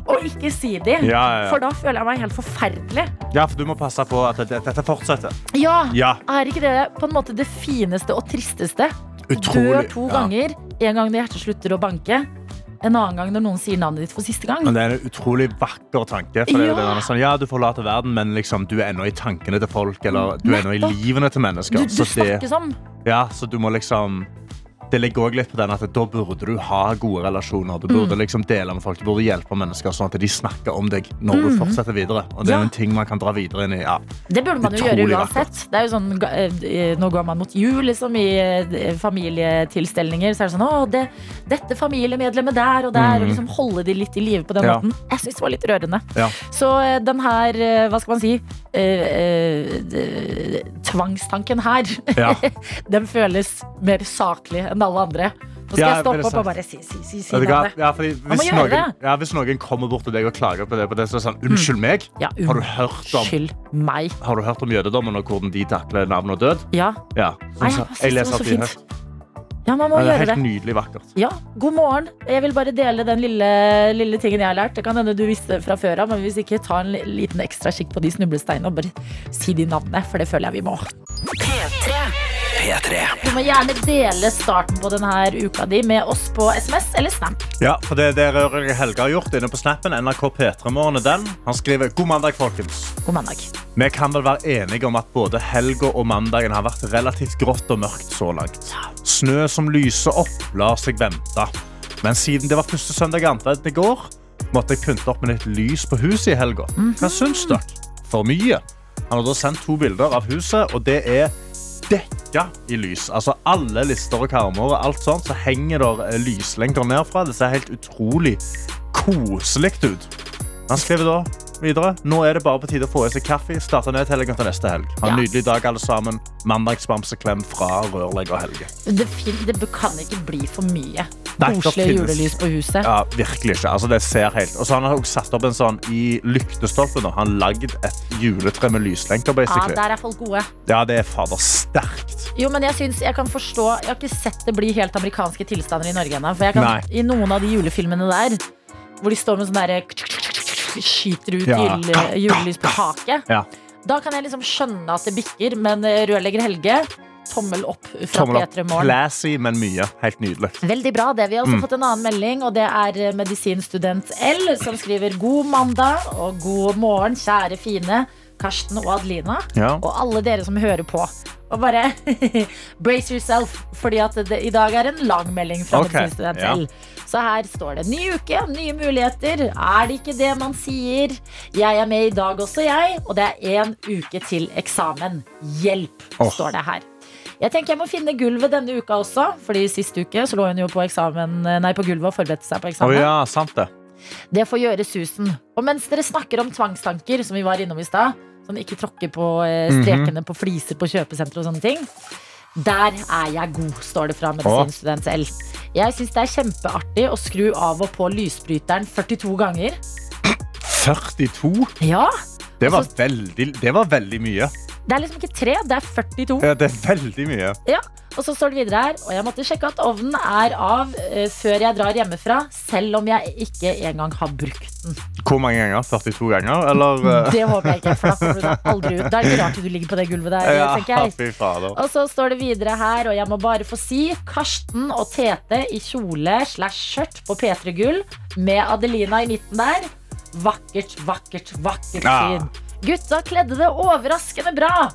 og ikke si de. Ja, ja, ja. For da føler jeg meg helt forferdelig. ja, for du må passe på at dette fortsetter. Ja, Ja. Er ikke det på en måte det fineste og tristeste? Utrolig. Dør to ganger. En gang når hjertet slutter å banke. En annen gang når noen sier navnet ditt for siste gang. Men det er en utrolig vakker tanke. For det er sånn, ja, du forlater verden, men liksom, du er ennå i tankene til folk. Eller du er ennå i livene til mennesker. Du, du snakkes om. ja, så du må liksom Det ligger også litt på den at Da burde du ha gode relasjoner. Du burde Mm. liksom dele med folk, du burde hjelpe mennesker sånn at de snakker om deg når du fortsetter videre. Og det er Mm. Ja. jo en ting man kan dra videre inn i. Ja. Det burde man jo gjøre uansett. Det er jo sånn, eh, Nå går man mot jul liksom, i eh, familietilstelninger. Så er det sånn Å, det, dette familiemedlemmet der og der. Og liksom holde de litt i live på den Mm. Ja. måten. Jeg syns det var litt rørende. Ja. Så eh, den her, hva skal man si Tvangstanken her, Ja. <laughs> den føles mer saklig enn alle andre. Nå skal Ja, jeg stoppe opp og bare si, si, si, si. Ja, fordi hvis, noen, ja, hvis noen kommer bort til deg og klager på det, på det så er det sånn, Unnskyld meg, Ja, har du hørt om, meg. har du hørt om jødedommen og hvordan de takler navn og død? Ja. Ja. Nei, Så- jeg jeg leser at de fint. Ja, man må det er gjøre helt det. nydelig vakkert. Ja, god morgen. Jeg vil bare dele den lille, lille tingen jeg har lært. Det kan hende du visste fra før av, men hvis ikke, ta en liten ekstra kikk på de snublesteinene og bare si de navnene, for det føler jeg vi må. P3. Du må gjerne dele starten på denne uka di med oss på SMS eller Snap. Ja, for det er det Rørige Helge har gjort inne på snappen, NRK P3morgen er den. Han skriver God mandag, folkens. God mandag. Vi kan vel være enige om at både helga og mandagen har vært relativt grått og mørkt så langt. Snø som lyser opp, lar seg vente. Men siden det var første søndag i advent i går, måtte jeg pynte opp med litt lys på huset i helga. Hva syns dere? For mye? Han har da sendt to bilder av huset, og det er dekka i lys. Altså alle lister og karmer og alt sånt, så henger der eh, lyslenker nedfra. Det ser helt utrolig koselig ut. Han skriver da videre. Nå er det bare på tide å få i seg kaffe. Starte ned til neste helg. Ha en Ja. nydelig dag, alle sammen. Mandagsbamseklem fra rørlegger Helge. Det, det kan ikke bli for mye koselige julelys på huset. Ja, virkelig ikke. Altså, det ser helt Og så har han også satt opp en sånn i lyktestolpen. Og Han har lagd et juletre med lyslenker, Ja, der er folk gode. Ja, det er fader sterkt. Jo, men jeg synes jeg kan forstå Jeg har ikke sett det bli helt amerikanske tilstander i Norge ennå. For jeg kan, Nei. i noen av de julefilmene der, hvor de står med sånn derre skyter ut Ja. jule, julelys på taket. Ja. Da kan jeg liksom skjønne at det bikker, men eh, rørlegger Helge, tommel opp fra Tommel opp. P3 Morgen. Classy, men mye. Helt nydelig. Veldig bra. det Vi har også Mm. fått en annen melding, og det er eh, medisinstudent L, som skriver god mandag og god morgen, kjære fine Karsten og Adelina, Ja. og alle dere som hører på. Og bare <laughs> brace yourself, fordi at det i dag er en lang melding fra okay, medisinstudent ja. L. Så her står det ny uke, nye muligheter. Er det ikke det man sier? Jeg er med i dag også, jeg. Og det er én uke til eksamen. Hjelp, oh. står det her. Jeg tenker jeg må finne gulvet denne uka også, Fordi sist uke så lå hun jo på, eksamen, nei, på gulvet og forberedte seg på eksamen. Oh, ja, sant det. Det får gjøre susen. Og mens dere snakker om tvangstanker, som vi var innom i stad, sånn ikke tråkke på strekene mm strekene på fliser på kjøpesenter og sånne ting, der er jeg god, står det fra medisinstudent L. Jeg syns det er kjempeartig å skru av og på lysbryteren 42 ganger. 42? Ja, Det var Altså- veldig, det var veldig mye. Det er liksom ikke tre, det er 42. Ja, det er veldig mye. Ja, og så står det videre her Og jeg måtte sjekke at ovnen er av uh, Før jeg drar hjemmefra Selv om jeg ikke engang har brukt den Hvor mange ganger? 42 ganger? Eller eh, <laughs> Det håper jeg ikke, for da kommer du deg aldri ut Da er det ikke rart du ligger på det gulvet der, Ja, tenker jeg. Og så står det videre her Og jeg må bare få si Karsten og Tete i kjole slash skjørt på P3 Gull Med Adelina i midten der Vakkert, vakkert, vakkert Ja. syn Gutta kledde det overraskende bra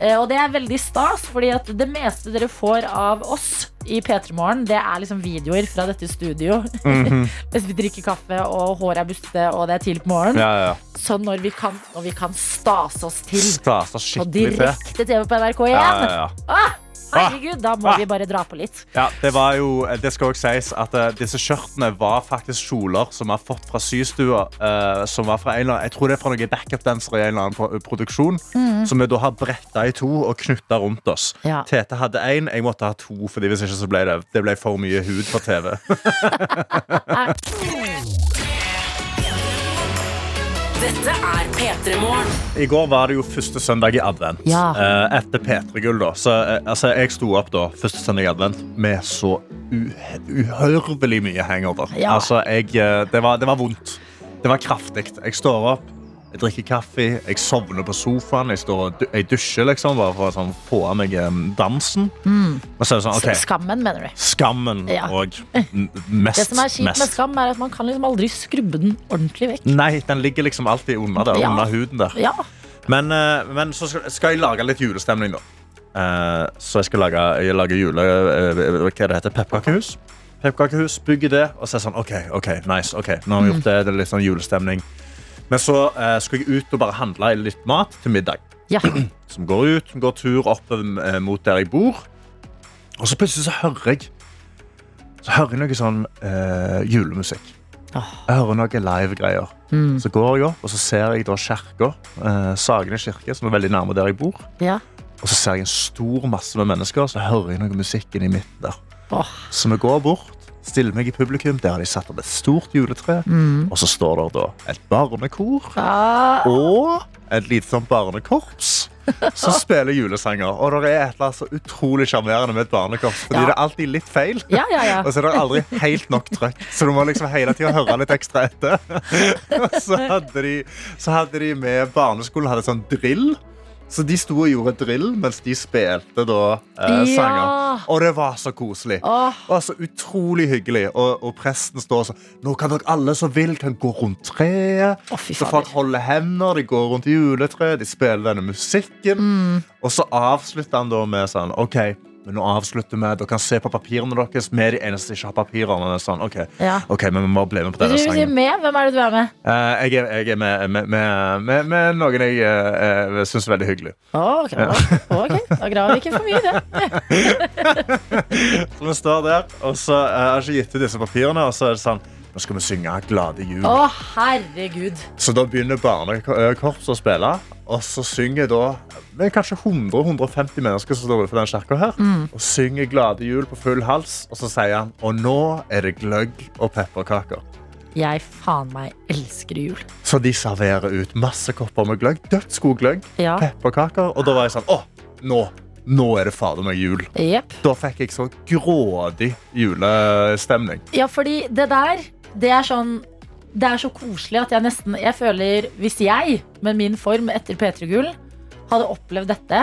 Eh, Og det er veldig stas, fordi at det meste dere får av oss i P3 Morgen, det er liksom videoer fra dette studio. Mhm. <laughs> Mens vi drikker kaffe, og håret er bustete, og det er tidlig på morgenen. Ja, ja. Så når vi kan, når vi kan stase oss til på direkte TV på NRK1 Ja, ja, ja. ah, Herregud, da må vi bare dra på litt. Ja, det var jo, det skal også sies at uh, disse skjørtene var faktisk kjoler som vi har fått fra systua. Uh, som var fra en eller annen, jeg tror det er fra noen backup-dansere i en eller annen produksjon. produksjon. Som vi da har bretta i to og knytta rundt oss. Ja. Tete hadde én, jeg måtte ha to. Fordi hvis ikke så ble det, det ble for mye hud på TV. <laughs> <laughs> Dette er P3 Morgen. I går var det jo første søndag i advent. Ja. eh, etter P3-gull. da Så eh, altså, Jeg sto opp da første søndag i advent med så uhørvelig mye hangover. Ja. Altså, jeg, eh, det, var, det var vondt. Det var kraftig. Jeg står opp, jeg drikker kaffe, jeg sovner på sofaen. Jeg, står, jeg dusjer liksom, bare for å sånn, få av meg eh, dansen. Mm. så sånn, okay. Skammen, mener du. Skammen Ja. og mest, Det som er kjipt med skam, er at man kan liksom aldri skrubbe den ordentlig vekk. Nei, den ligger liksom alltid under der, Ja. under huden der. Ja, Men, eh, men så skal, jeg lage litt julestemning, da. Eh, så jeg skal lage, jeg lager jule... hva det heter Pepperkakehus. Pepperkakehus, Bygge det, og så er det sånn OK, ok, nice, ok, nå har vi gjort det. Det er litt sånn julestemning. Men så eh, skal jeg ut og bare handle litt mat til middag. ja. <clears throat> Som går ut, går tur opp eh, mot der jeg bor. Og så plutselig så hører jeg Så hører jeg noe sånn eh, julemusikk. Jeg hører noe live-greier. Så går jeg opp, og så ser jeg da kirka. Eh, Sagene kirke, som er veldig nærme der jeg bor. ja. Og så ser jeg en stor masse med mennesker, så hører jeg noe musikken i midten der. Oh. Så vi går bort, stiller meg i publikum. Der har de satt opp et stort juletre. Og så står det da et barnekor Ah, og et lite sånn barnekorps som <laughs> spiller julesanger. Og det er et eller annet så utrolig sjarmerende med et barnekorps. Fordi Ja. det er alltid litt feil. ja, ja. Og så er det aldri helt nok trøkk, så du må liksom hele tida høre litt ekstra etter. <laughs> Så hadde de, så hadde de med barneskolen hadde sånn drill. Så de sto og gjorde drill mens de spilte da eh, Ja. sanger. Og det var så koselig. Åh. Det var så utrolig hyggelig. Og, og presten står sånn Nå kan dere alle som vil, kan gå rundt treet. Å, så folk holder hender, de går rundt juletreet, de spiller denne musikken. Mm. Og så avslutter han da med sånn OK, men nå avslutter vi. Dere kan se på papirene deres. Vi er de eneste som ikke har papirene. Sånn, ok, Ja. ok, men vi må bli med på denne sangen med? Hvem er det du er med? Uh, jeg, er, jeg er med, med, med, med, noen jeg uh, syns er veldig hyggelig. Oh, ok, ok, da graver vi ikke for mye det. <laughs> Så vi står der, og så har uh, jeg ikke gitt ut disse papirene, og så er det sånn Nå skal vi synge 'Glade jul'. Å, herregud. Så da begynner barnekorpset å spille, og så synger da det er kanskje 100-150 mennesker som står utenfor den kirka her, og synger 'Glade jul' på full hals, og så sier han og nå er det gløgg og pepperkaker. Jeg faen meg elsker jul. Så de serverer ut masse kopper med gløgg. Dødsgod gløgg, Ja. pepperkaker. Og da var jeg sånn Å, nå, nå er det fader meg jul. Yep. Da fikk jeg så grådig julestemning. Ja, fordi det der, det er sånn det er så koselig at jeg nesten Jeg føler Hvis jeg, med min form etter P3 Gull, hadde opplevd dette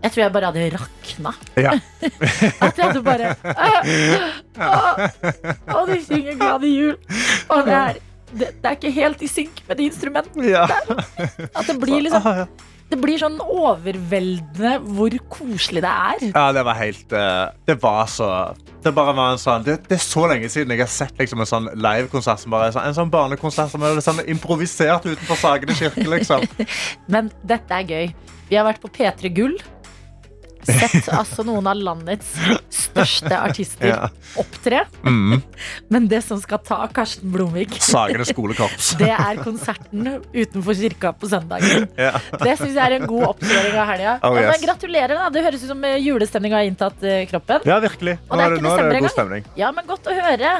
jeg tror jeg bare hadde rakna. Ja. <laughs> At jeg hadde bare <laughs> Å, de synger 'Glade jul'. Og det er, det, det er ikke helt i synk med de instrumentene. Ja. At det blir liksom Det blir sånn overveldende hvor koselig det er. ja, det var helt eh, Det var så Det bare var en sånn Det, det er så lenge siden jeg har sett liksom, en sånn livekonsert som bare er sånn, en sånn barnekonsert som er sånn improvisert utenfor Sagene kirke, liksom. <laughs> Men dette er gøy. Vi har vært på P3 Gull. Sett altså noen av landets største artister Ja. opptre. Mm. <laughs> Men det som skal ta Karsten Blomvik, <laughs> det er konserten utenfor kirka på søndagen. Ja. Det syns jeg er en god oppsummering av helga. Oh, yes. men Gratulerer. da Det høres ut som julestemninga har inntatt eh, kroppen. ja, virkelig. Nå er det, nå er det god stemning. Ja, men Godt å høre.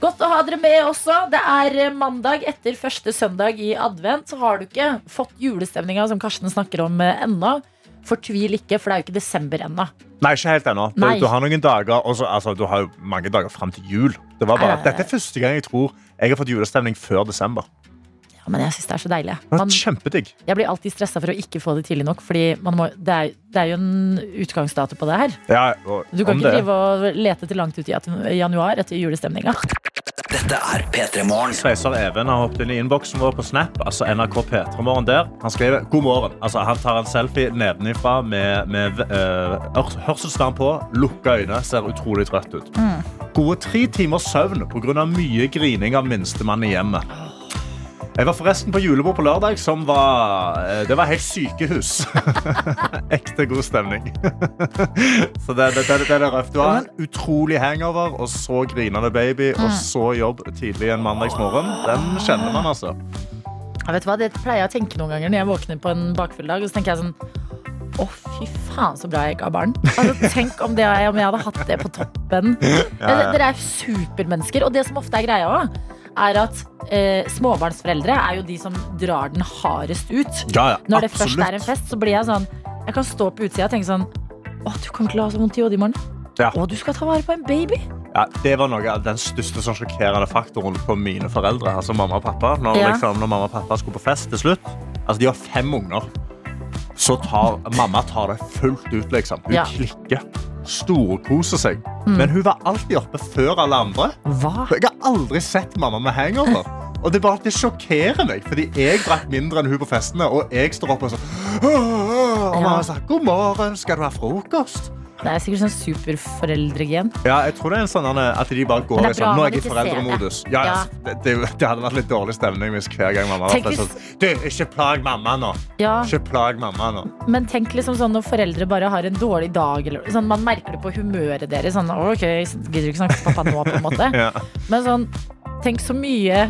Godt å ha dere med også. Det er eh, mandag etter første søndag i advent. Så har du ikke fått julestemninga som Karsten snakker om eh, ennå. Fortvil ikke, for det er jo ikke desember ennå. Nei, ikke helt ennå. Du, du har noen dager også, altså, Du har jo mange dager fram til jul. Det var bare. Dette er første gang jeg tror jeg har fått julestemning før desember. Ja, men jeg syns det er så deilig. Man, Kjempedigg. jeg blir alltid stressa for å ikke få det tidlig nok, Fordi må, det, er, det er jo en utgangsdato på det her. Ja, og, Du kan ikke drive og lete til langt ut i januar etter julestemninga. Dette er P3 Morgen. Sveiser Even har hoppet inn i innboksen vår på Snap. Altså NRK P3morgen der. Han skriver god morgen. Altså, han tar en selfie nedenifra med, med eh, hørselsvern på, lukka øyne, ser utrolig trøtt ut. Gode tre timers søvn pga. mye grining av minstemann i hjemmet. Jeg var forresten på julebord på lørdag, som var eh, Det var helt sykehus. <laughs> Ekte god stemning. <laughs> Så det, det, det, det er røft. Du har en utrolig hangover, og så grinende baby, og så jobb tidlig en mandagsmorgen. Den kjenner man, altså. Jeg vet hva? Det pleier jeg å tenke noen ganger når jeg våkner på en bakfull dag. Og så tenker jeg sånn Å, fy faen, så bra jeg ikke har barn. Altså, tenk om, det, om jeg hadde hatt det på toppen. <laughs> Men Dere er supermennesker. Og det som ofte er greia òg, er at eh, småbarnsforeldre er jo de som drar den hardest ut. Ja, ja, Når det først er en fest, så blir jeg sånn Jeg kan stå på utsida og tenke sånn Å, du kommer til å ha så vondt i hodet i morgen. Ja. Å, du skal ta vare på en baby. Ja, det var noe av den største sånn sjokkerende faktoren på mine foreldre. Altså mamma og pappa. Når, Ja. liksom, når mamma og pappa skulle på fest til slutt Altså, de har fem unger. Så tar mamma tar det fullt ut, liksom. Hun Ja. Klikker. Storkoser seg. Men hun var alltid oppe før alle andre. Hva? Jeg har aldri sett mamma med hangover. Og det, bare, det sjokkerer meg, fordi jeg drakk mindre enn hun på festene. Og jeg står oppe og sånn Og mamma sa 'God morgen, skal du ha frokost?' Det er sikkert sånn superforeldregen. Ja, jeg tror det er en sånn at de bare går i sånn Nå er jeg i foreldremodus. Ja, Ja. Det, det, det hadde vært litt dårlig stemning hvis hver gang mamma var sånn Du, ikke plag mamma nå. Ja. Ikke plag mamma nå. Men tenk liksom sånn når foreldre bare har en dårlig dag. Eller, sånn, man merker det på humøret deres. Sånn, ok, gidder ikke snakke til pappa nå, på en måte. <laughs> Ja. Men sånn, tenk så mye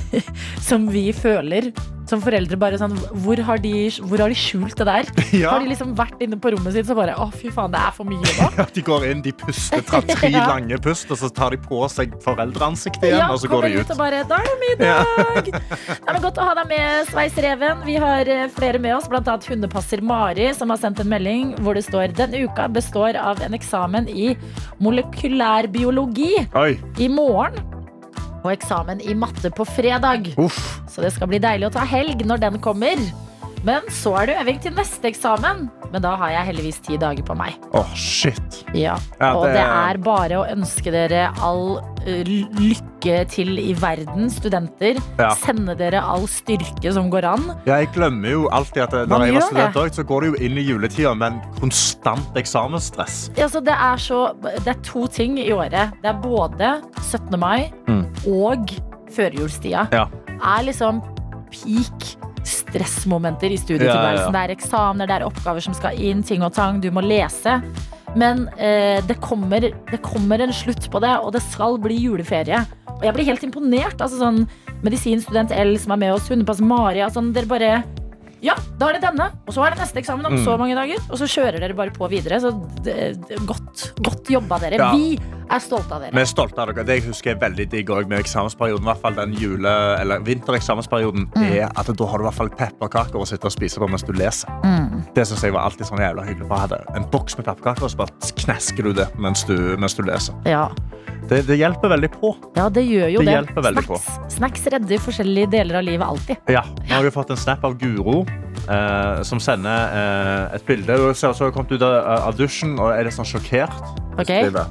<laughs> som vi føler som foreldre. Bare sånn, hvor har de, hvor har de skjult det der? <laughs> Ja. Har de liksom vært inne på rommet sitt så bare Å, fy faen, det er for mye nå. <laughs> Ja, de går inn, de puster, tar tre <laughs> Ja. lange pust, og så tar de på seg foreldreansiktet igjen, og så går de ut. og bare Da er det middag! Det er godt å ha deg med, Sveisreven. Vi har eh, flere med oss, bl.a. hundepasser Mari, som har sendt en melding hvor det står denne uka består av en eksamen i molekylærbiologi Oi, i morgen. Og eksamen i matte på fredag. uff. Så det skal bli deilig å ta helg når den kommer. Men så er det øving til neste eksamen. Men da har jeg heldigvis ti dager på meg. Åh, shit. Ja. Ja, Og det- det er bare å ønske dere all lykke til i verden, studenter. Ja. Sende dere all styrke som går an. Ja, jeg glemmer jo alltid at eh, Man når jeg var student det. så går det jo inn i juletida med en konstant eksamensstress. Altså, det, er så, det er to ting i året. Det er både 17. mai Mm. og førjulstida. Ja. er liksom peak stressmomenter i studietilværelsen. Ja, ja, Det er eksamener, det er oppgaver som skal inn, ting og tang. Du må lese. Men eh, det, kommer, det kommer en slutt på det, og det skal bli juleferie. Og jeg blir helt imponert. Altså sånn Medisinstudent L som er med oss, hundepass Maria. Sånn, dere bare Ja, da er det denne, og så er det neste eksamen om Mm. så mange dager. Og så kjører dere bare på videre. Så det, det, godt, godt jobba, dere. Ja. Vi er stolte av dere. Vi er stolte av dere. Det jeg husker er veldig digg med eksamensperioden, i hvert fall den jule- eller vintereksamensperioden, Mm. er at da har du i hvert fall pepperkaker å sitte og spise på mens du leser. Mm. Det synes jeg var alltid sånn jævla hyggelig. Bare hadde en boks med pepperkaker og så bare knesker du det mens du, mens du leser. Ja. Det, det hjelper veldig på. ja, det gjør jo Det det. Snacks, snacks redder forskjellige deler av livet alltid. Ja, Nå har vi fått en snap av Guro, eh, som sender eh, et bilde. Hun ser ut som hun har kommet ut av, av dusjen og er litt sånn sjokkert. Ok? Skriver,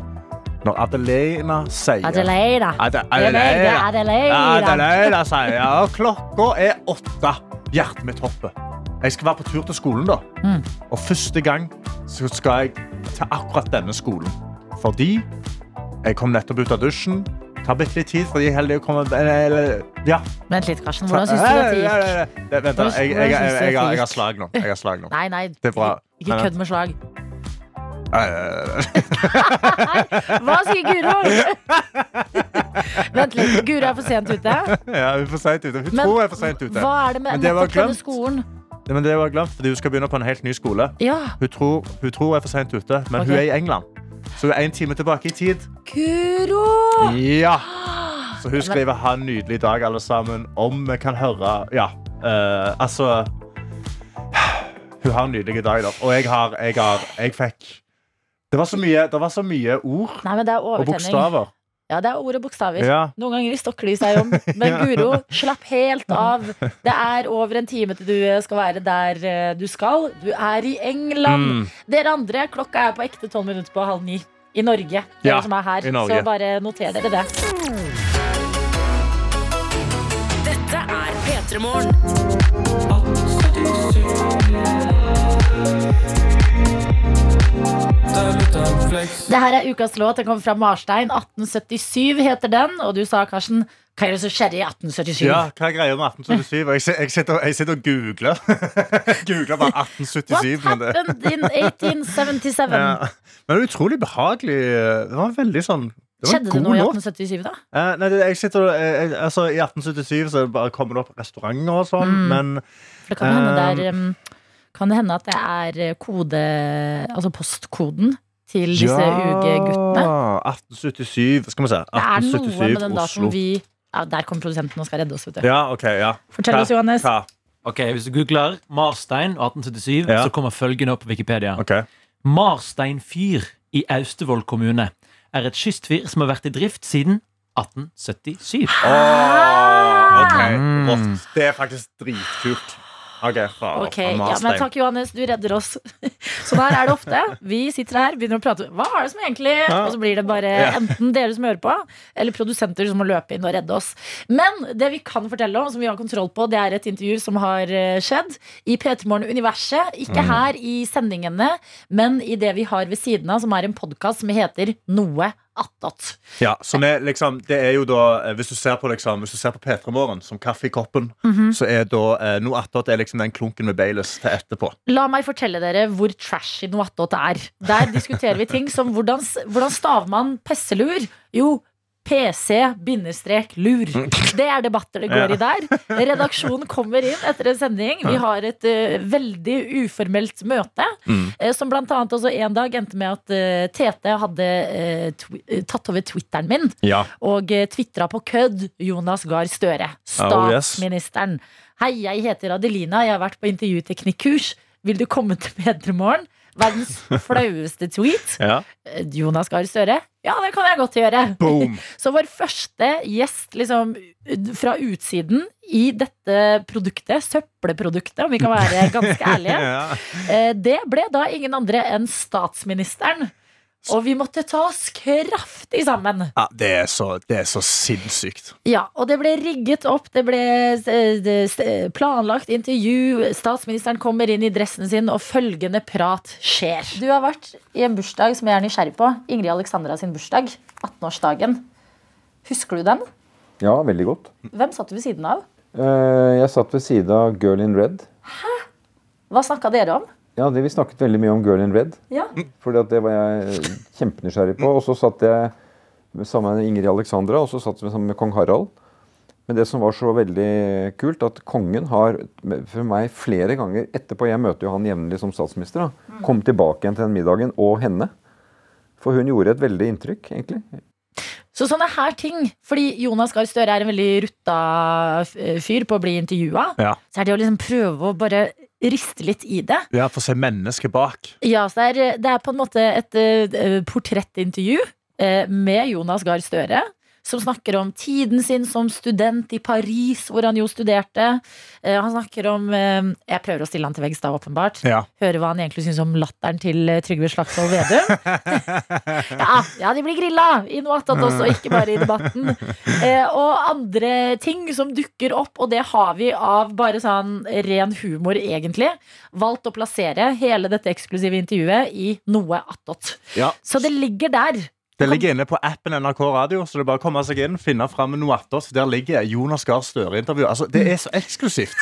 Når Adelina sier Adelaida. Ade- Adelaida. Adelaida sier ja, klokka er åtte. Hjertet mitt hopper. Jeg skal være på tur til skolen, da. Mm. Og første gang så skal jeg til akkurat denne skolen. Fordi jeg kom nettopp ut av dusjen. Tar bitte litt tid, fordi jeg er heldig å komme eller, Ja. Vent litt, Karsten. Hvordan syns du dette gikk? Vent, da. Jeg, jeg, jeg, jeg, har slag nå. Jeg har slag nå. Nei, nei. Det er bra. Ikke kødd med slag. <laughs> Hva sier Guro? <laughs> Vent litt. Guro er for sent ute. Ja, hun er for sent ute. Hun Men tror jeg er for sent ute. Hva er det med Men det nettopp denne skolen? Nei, Men det var glemt, fordi Hun skal begynne på en helt ny skole. Ja, Hun tror hun, tror er for sent ute, men okay. hun er i England. Så hun er en time tilbake i tid. Kuro! Ja! Så <gasps> hun skriver 'ha en nydelig dag, alle sammen'. Om vi kan høre Ja, uh, altså <sighs> Hun har en nydelig dag, da. Og jeg har Jeg, har, jeg fikk det var, så mye, det var så mye ord Nei, men det og bokstaver. Ja, det er ord og bokstaver. Ja. Noen ganger stokker de seg om. <laughs> Men Guro, slapp helt av. Det er over en time til du skal være der eh, du skal. Du er i England. Mm. Dere andre, klokka er på ekte tolv minutter på halv ni. I Norge. Dere Ja, som er her. Så bare noter dere det. Dette er P3 Morgen. Det her er ukas låt. Den kommer fra Marstein. 1877 heter den. Og du sa, Karsten, hva er det som skjedde i 1877? Ja, hva er greia med 1877? Jeg, jeg, sitter, jeg sitter og googler. <laughs> googler bare 1877. What happened in 1877? ja. men det er utrolig behagelig. Det var veldig sånn det var en Skjedde det noe i 1877, da? Eh, nei, jeg sitter, eh, jeg, altså, I 1877 så bare kommer det opp restauranter og sånn, Mm. men For det kan hende det er Um, um, Kan det hende at det er eh, kode Altså postkoden til disse UG-guttene? 1877 Skal vi se. Det er noe med den Oslo. datoen vi ja, Der kommer produsenten og skal redde oss. Vet du. Ja, ok, ja. Fortell Hva- oss, Johannes. Hva? Ok, Hvis du googler Marstein og 1877, Ja. så kommer følgende opp på Wikipedia. Okay. Marstein fyr i Austevoll kommune er et kystfyr som har vært i drift siden 1877. Åh, okay. Mm. Det er faktisk dritkult. Ok, faen. Okay. ja, men Takk, Johannes. Du redder oss. <laughs> Sånn her er det ofte. Vi sitter her, begynner å prate. Hva er det som egentlig Og så blir det bare enten dere som hører på, eller produsenter som må løpe inn og redde oss. Men det vi kan fortelle om, som vi har kontroll på, det er et intervju som har eh, skjedd i P3 Morgen-universet. Mm. Ikke her i sendingene, men i det vi har ved siden av, som er en podkast som heter Noe attåt. Ja, som er liksom, det er jo da eh, Hvis du ser på, liksom, hvis du ser på P3 Morgen som kaffe i koppen, Mhm. så er da eh, noe attåt er liksom den klunken med Baileys til etterpå. La meg fortelle dere hvor trashy noe attåt er. Der diskuterer vi ting som hvordan, hvordan staver man pesselur? Jo, PC-lur. Det er debatter det går i der. Redaksjonen kommer inn etter en sending. Vi har et uh, veldig uformelt møte, Mm. uh, som blant annet også en dag endte med at uh, Tete hadde tatt over Twitteren min Ja. og uh, tvitra på kødd Jonas Gahr Støre. Oh, yes. Statsministeren. Hei, jeg heter Adelina. Jeg har vært på intervjuteknikkurs. Vil du komme til P3morgen? Verdens flaueste tweet. ja. Jonas Gahr Støre. Ja, det kan jeg godt gjøre. Boom. <laughs> Så vår første gjest liksom, fra utsiden i dette produktet, søppelproduktet, om vi kan være ganske ærlige, <laughs> Ja. eh, det ble da ingen andre enn statsministeren. Og vi måtte ta oss kraftig sammen. Ja, det, er så, det er så sinnssykt. Ja, og det ble rigget opp, det ble eh, eh, planlagt intervju, statsministeren kommer inn i dressen sin, og følgende prat skjer. Du har vært i en bursdag som jeg er nysgjerrig på. Ingrid Alexandra sin bursdag. 18-årsdagen. Husker du den? Ja, veldig godt. Hvem satt du ved siden av? Eh, Jeg satt ved siden av Girl in Red. Hæ? Hva snakka dere om? Ja, det, Vi snakket veldig mye om Girl in Red, Ja. fordi at det var jeg kjempenysgjerrig på. Og så satt jeg sammen med Ingrid Alexandra, og så satt vi sammen med kong Harald. Men det som var så veldig kult, at kongen har for meg flere ganger etterpå Jeg møter jo han jevnlig som statsminister. da, Kom tilbake igjen til den middagen, og henne. For hun gjorde et veldig inntrykk, egentlig. Så sånne her ting, fordi Jonas Gahr Støre er en veldig rutta fyr på å bli intervjua, Ja. så er det å liksom prøve å bare riste litt i det. Ja, For å se mennesket bak. Ja, så det er, det er på en måte et uh, portrettintervju uh, med Jonas Gahr Støre. Som snakker om tiden sin som student i Paris, hvor han jo studerte. Eh, han snakker om eh, Jeg prøver å stille han til veggs, da, åpenbart. Ja. Høre hva han egentlig syns om latteren til eh, Trygve Slagsvold Vedum. <laughs> ja, ja, de blir grilla i noe attåt også, ikke bare i debatten. Og andre ting som dukker opp, og det har vi av bare sånn ren humor, egentlig. Valgt å plassere hele dette eksklusive intervjuet i noe attåt. Ja. Så det ligger der. Det ligger inne på appen NRK Radio, så det er bare å komme seg inn, finne fram noe attåt. Der ligger Jonas Gahr Støre-intervju. Altså, det er så eksklusivt.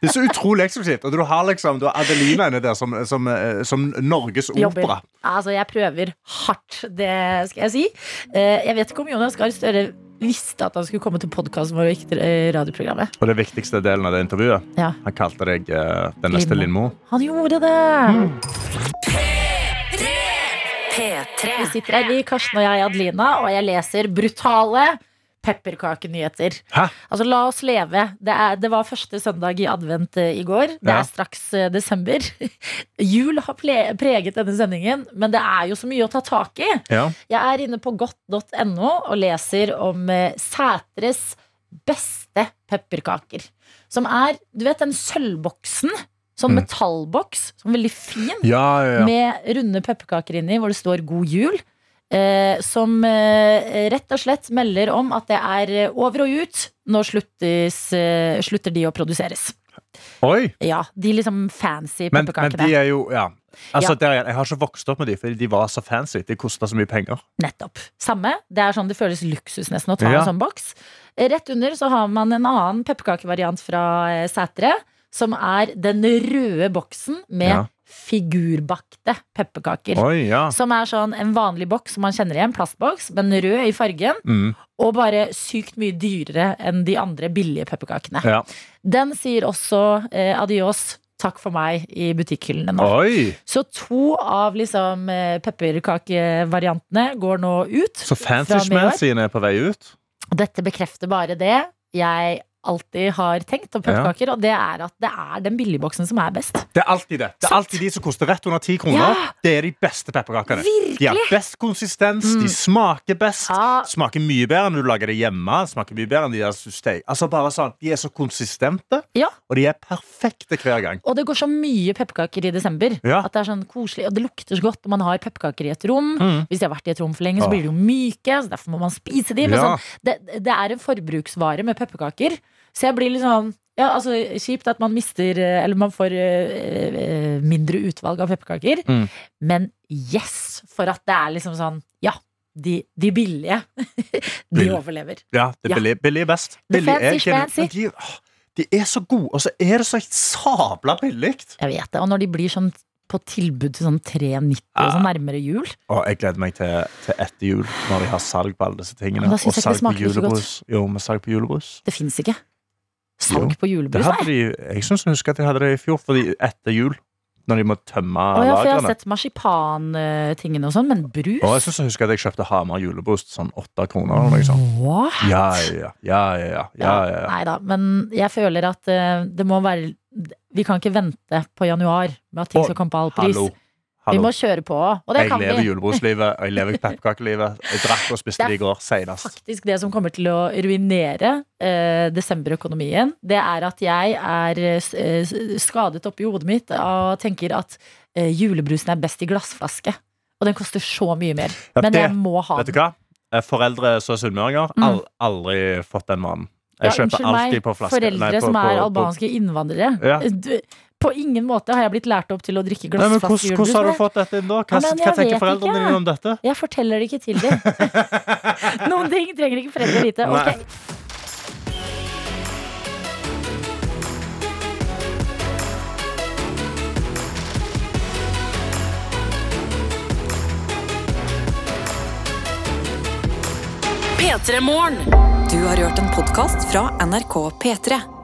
Det er så utrolig eksklusivt. Og du har liksom du har Adelina inne der som, som, eh, som Norges Jobber. opera. Altså, jeg prøver hardt, det skal jeg si. Eh, Jeg vet ikke om Jonas Gahr Støre visste at han skulle komme til podkasten vår og ikke til eh, radioprogrammet. Og det viktigste delen av det intervjuet, Ja. han kalte deg eh, den neste Lindmo. Han gjorde det! P3. Vi sitter her, vi, Karsten og jeg, Adelina, og jeg leser brutale pepperkakenyheter. Altså, la oss leve. Det, er, det var første søndag i advent eh, i går. Det Ja. er straks eh, desember. <laughs> Jul har preget denne sendingen, men det er jo så mye å ta tak i. Ja. Jeg er inne på godt.no og leser om eh, Sætres beste pepperkaker. Som er, du vet den sølvboksen? Sånn Mm. metallboks. Sånn veldig fin. Ja, ja, ja. Med runde pepperkaker inni hvor det står 'God jul'. Eh, som eh, rett og slett melder om at det er over og ut. Nå sluttes, eh, slutter de å produseres. Oi! Ja, De liksom fancy Men, men de er jo Ja. Altså, Ja. Der, jeg har ikke vokst opp med de, fordi de var så fancy. De kosta så mye penger. Nettopp. Samme. Det er sånn det føles luksus nesten å ta Ja. en sånn boks. Rett under så har man en annen pepperkakevariant fra eh, Sætre. Som er den røde boksen med Ja. figurbakte pepperkaker. Oi, ja. Som er sånn en vanlig boks som man kjenner igjen, plastboks, men rød i fargen. Mm, Og bare sykt mye dyrere enn de andre billige pepperkakene. ja. Den sier også eh, adios, takk for meg, i butikkhyllene nå. Oi! Så to av liksom eh, pepperkakevariantene går nå ut. Så fra fancy med er på vei ut. Dette bekrefter bare det jeg alltid har tenkt om pepperkaker, og det er at det er den billigboksen som er best. Det er alltid det. Det er alltid de som koster rett under ti kroner. Ja. Det er de beste pepperkakene. Virkelig! De har best konsistens, de smaker best. Ja. Smaker mye bedre enn du lager det hjemme. Smaker mye bedre enn De der steg. Altså bare sånn, De er så konsistente, Ja. og de er perfekte hver gang. Og det går så mye pepperkaker i desember. Ja. At det er sånn koselig Og det lukter så godt når man har pepperkaker i et rom. Mm. Hvis de har vært i et rom for lenge, så blir de jo myke. Så derfor må man spise de. Men sånn, det, det er en forbruksvare med pepperkaker. Så jeg blir litt sånn ja, altså Kjipt at man mister eh, Eller man får eh, mindre utvalg av pepperkaker. Mm. Men yes! For at det er liksom sånn Ja, de, de billige. <laughs> de overlever. Ja, det er billig, billig best. Billig er fancy De, de er så gode, og så er det så sabla billig. Jeg vet det. Og når de blir sånn på tilbud til sånn 3,90 Ah. og sånn nærmere jul. Og jeg gleder meg til, til etter jul, når de har salg på alle disse tingene. Men da synes og jeg ikke salg på julebrus. Jo, med salg på julebrus. Det fins ikke. Salg på julebrus, nei. jeg syns jeg husker at jeg hadde det i fjor, fordi etter jul. Når de må tømme Å ja, for jeg har sett marsipantingene og sånn, men brus? Og jeg syns jeg husker at jeg kjøpte Hamar julebrus sånn åtte kroner. Eller noe sånt. What? Ja, ja, ja. ja, ja, ja. Nei da, men jeg føler at eh, det må være Vi kan ikke vente på januar med at ting skal komme på halv pris. Hallo. Vi må kjøre på, og det Jeg kan lever vi. julebruslivet, og <laughs> jeg lever pepperkakelivet. Jeg drakk og spiste Det er det i går senest. Faktisk det som kommer til å ruinere eh, desemberøkonomien, det er at jeg er eh, eh, skadet oppi hodet mitt og tenker at eh, julebrusen er best i glassflaske. Og den koster så mye mer. Ja, Men det- jeg må ha Vet du den. hva? Eh, Foreldre som er sunnmøringer, Mm. aldri fått den mannen. Ja, Jeg kjøper unnskyld meg, alltid på flaske. foreldre Nei, på- som er på- på- albanske innvandrere. Ja. Du, på ingen måte har jeg blitt lært opp til å drikke glassfast men hvordan, hvordan har du fått dette inn da? Hva, hva tenker foreldrene ikke. dine om dette? Jeg forteller det ikke til dem. <laughs> Noen ting trenger ikke foreldre vite. Okay. Ok. P3 Morgen. Du har hørt en podkast fra NRK P3.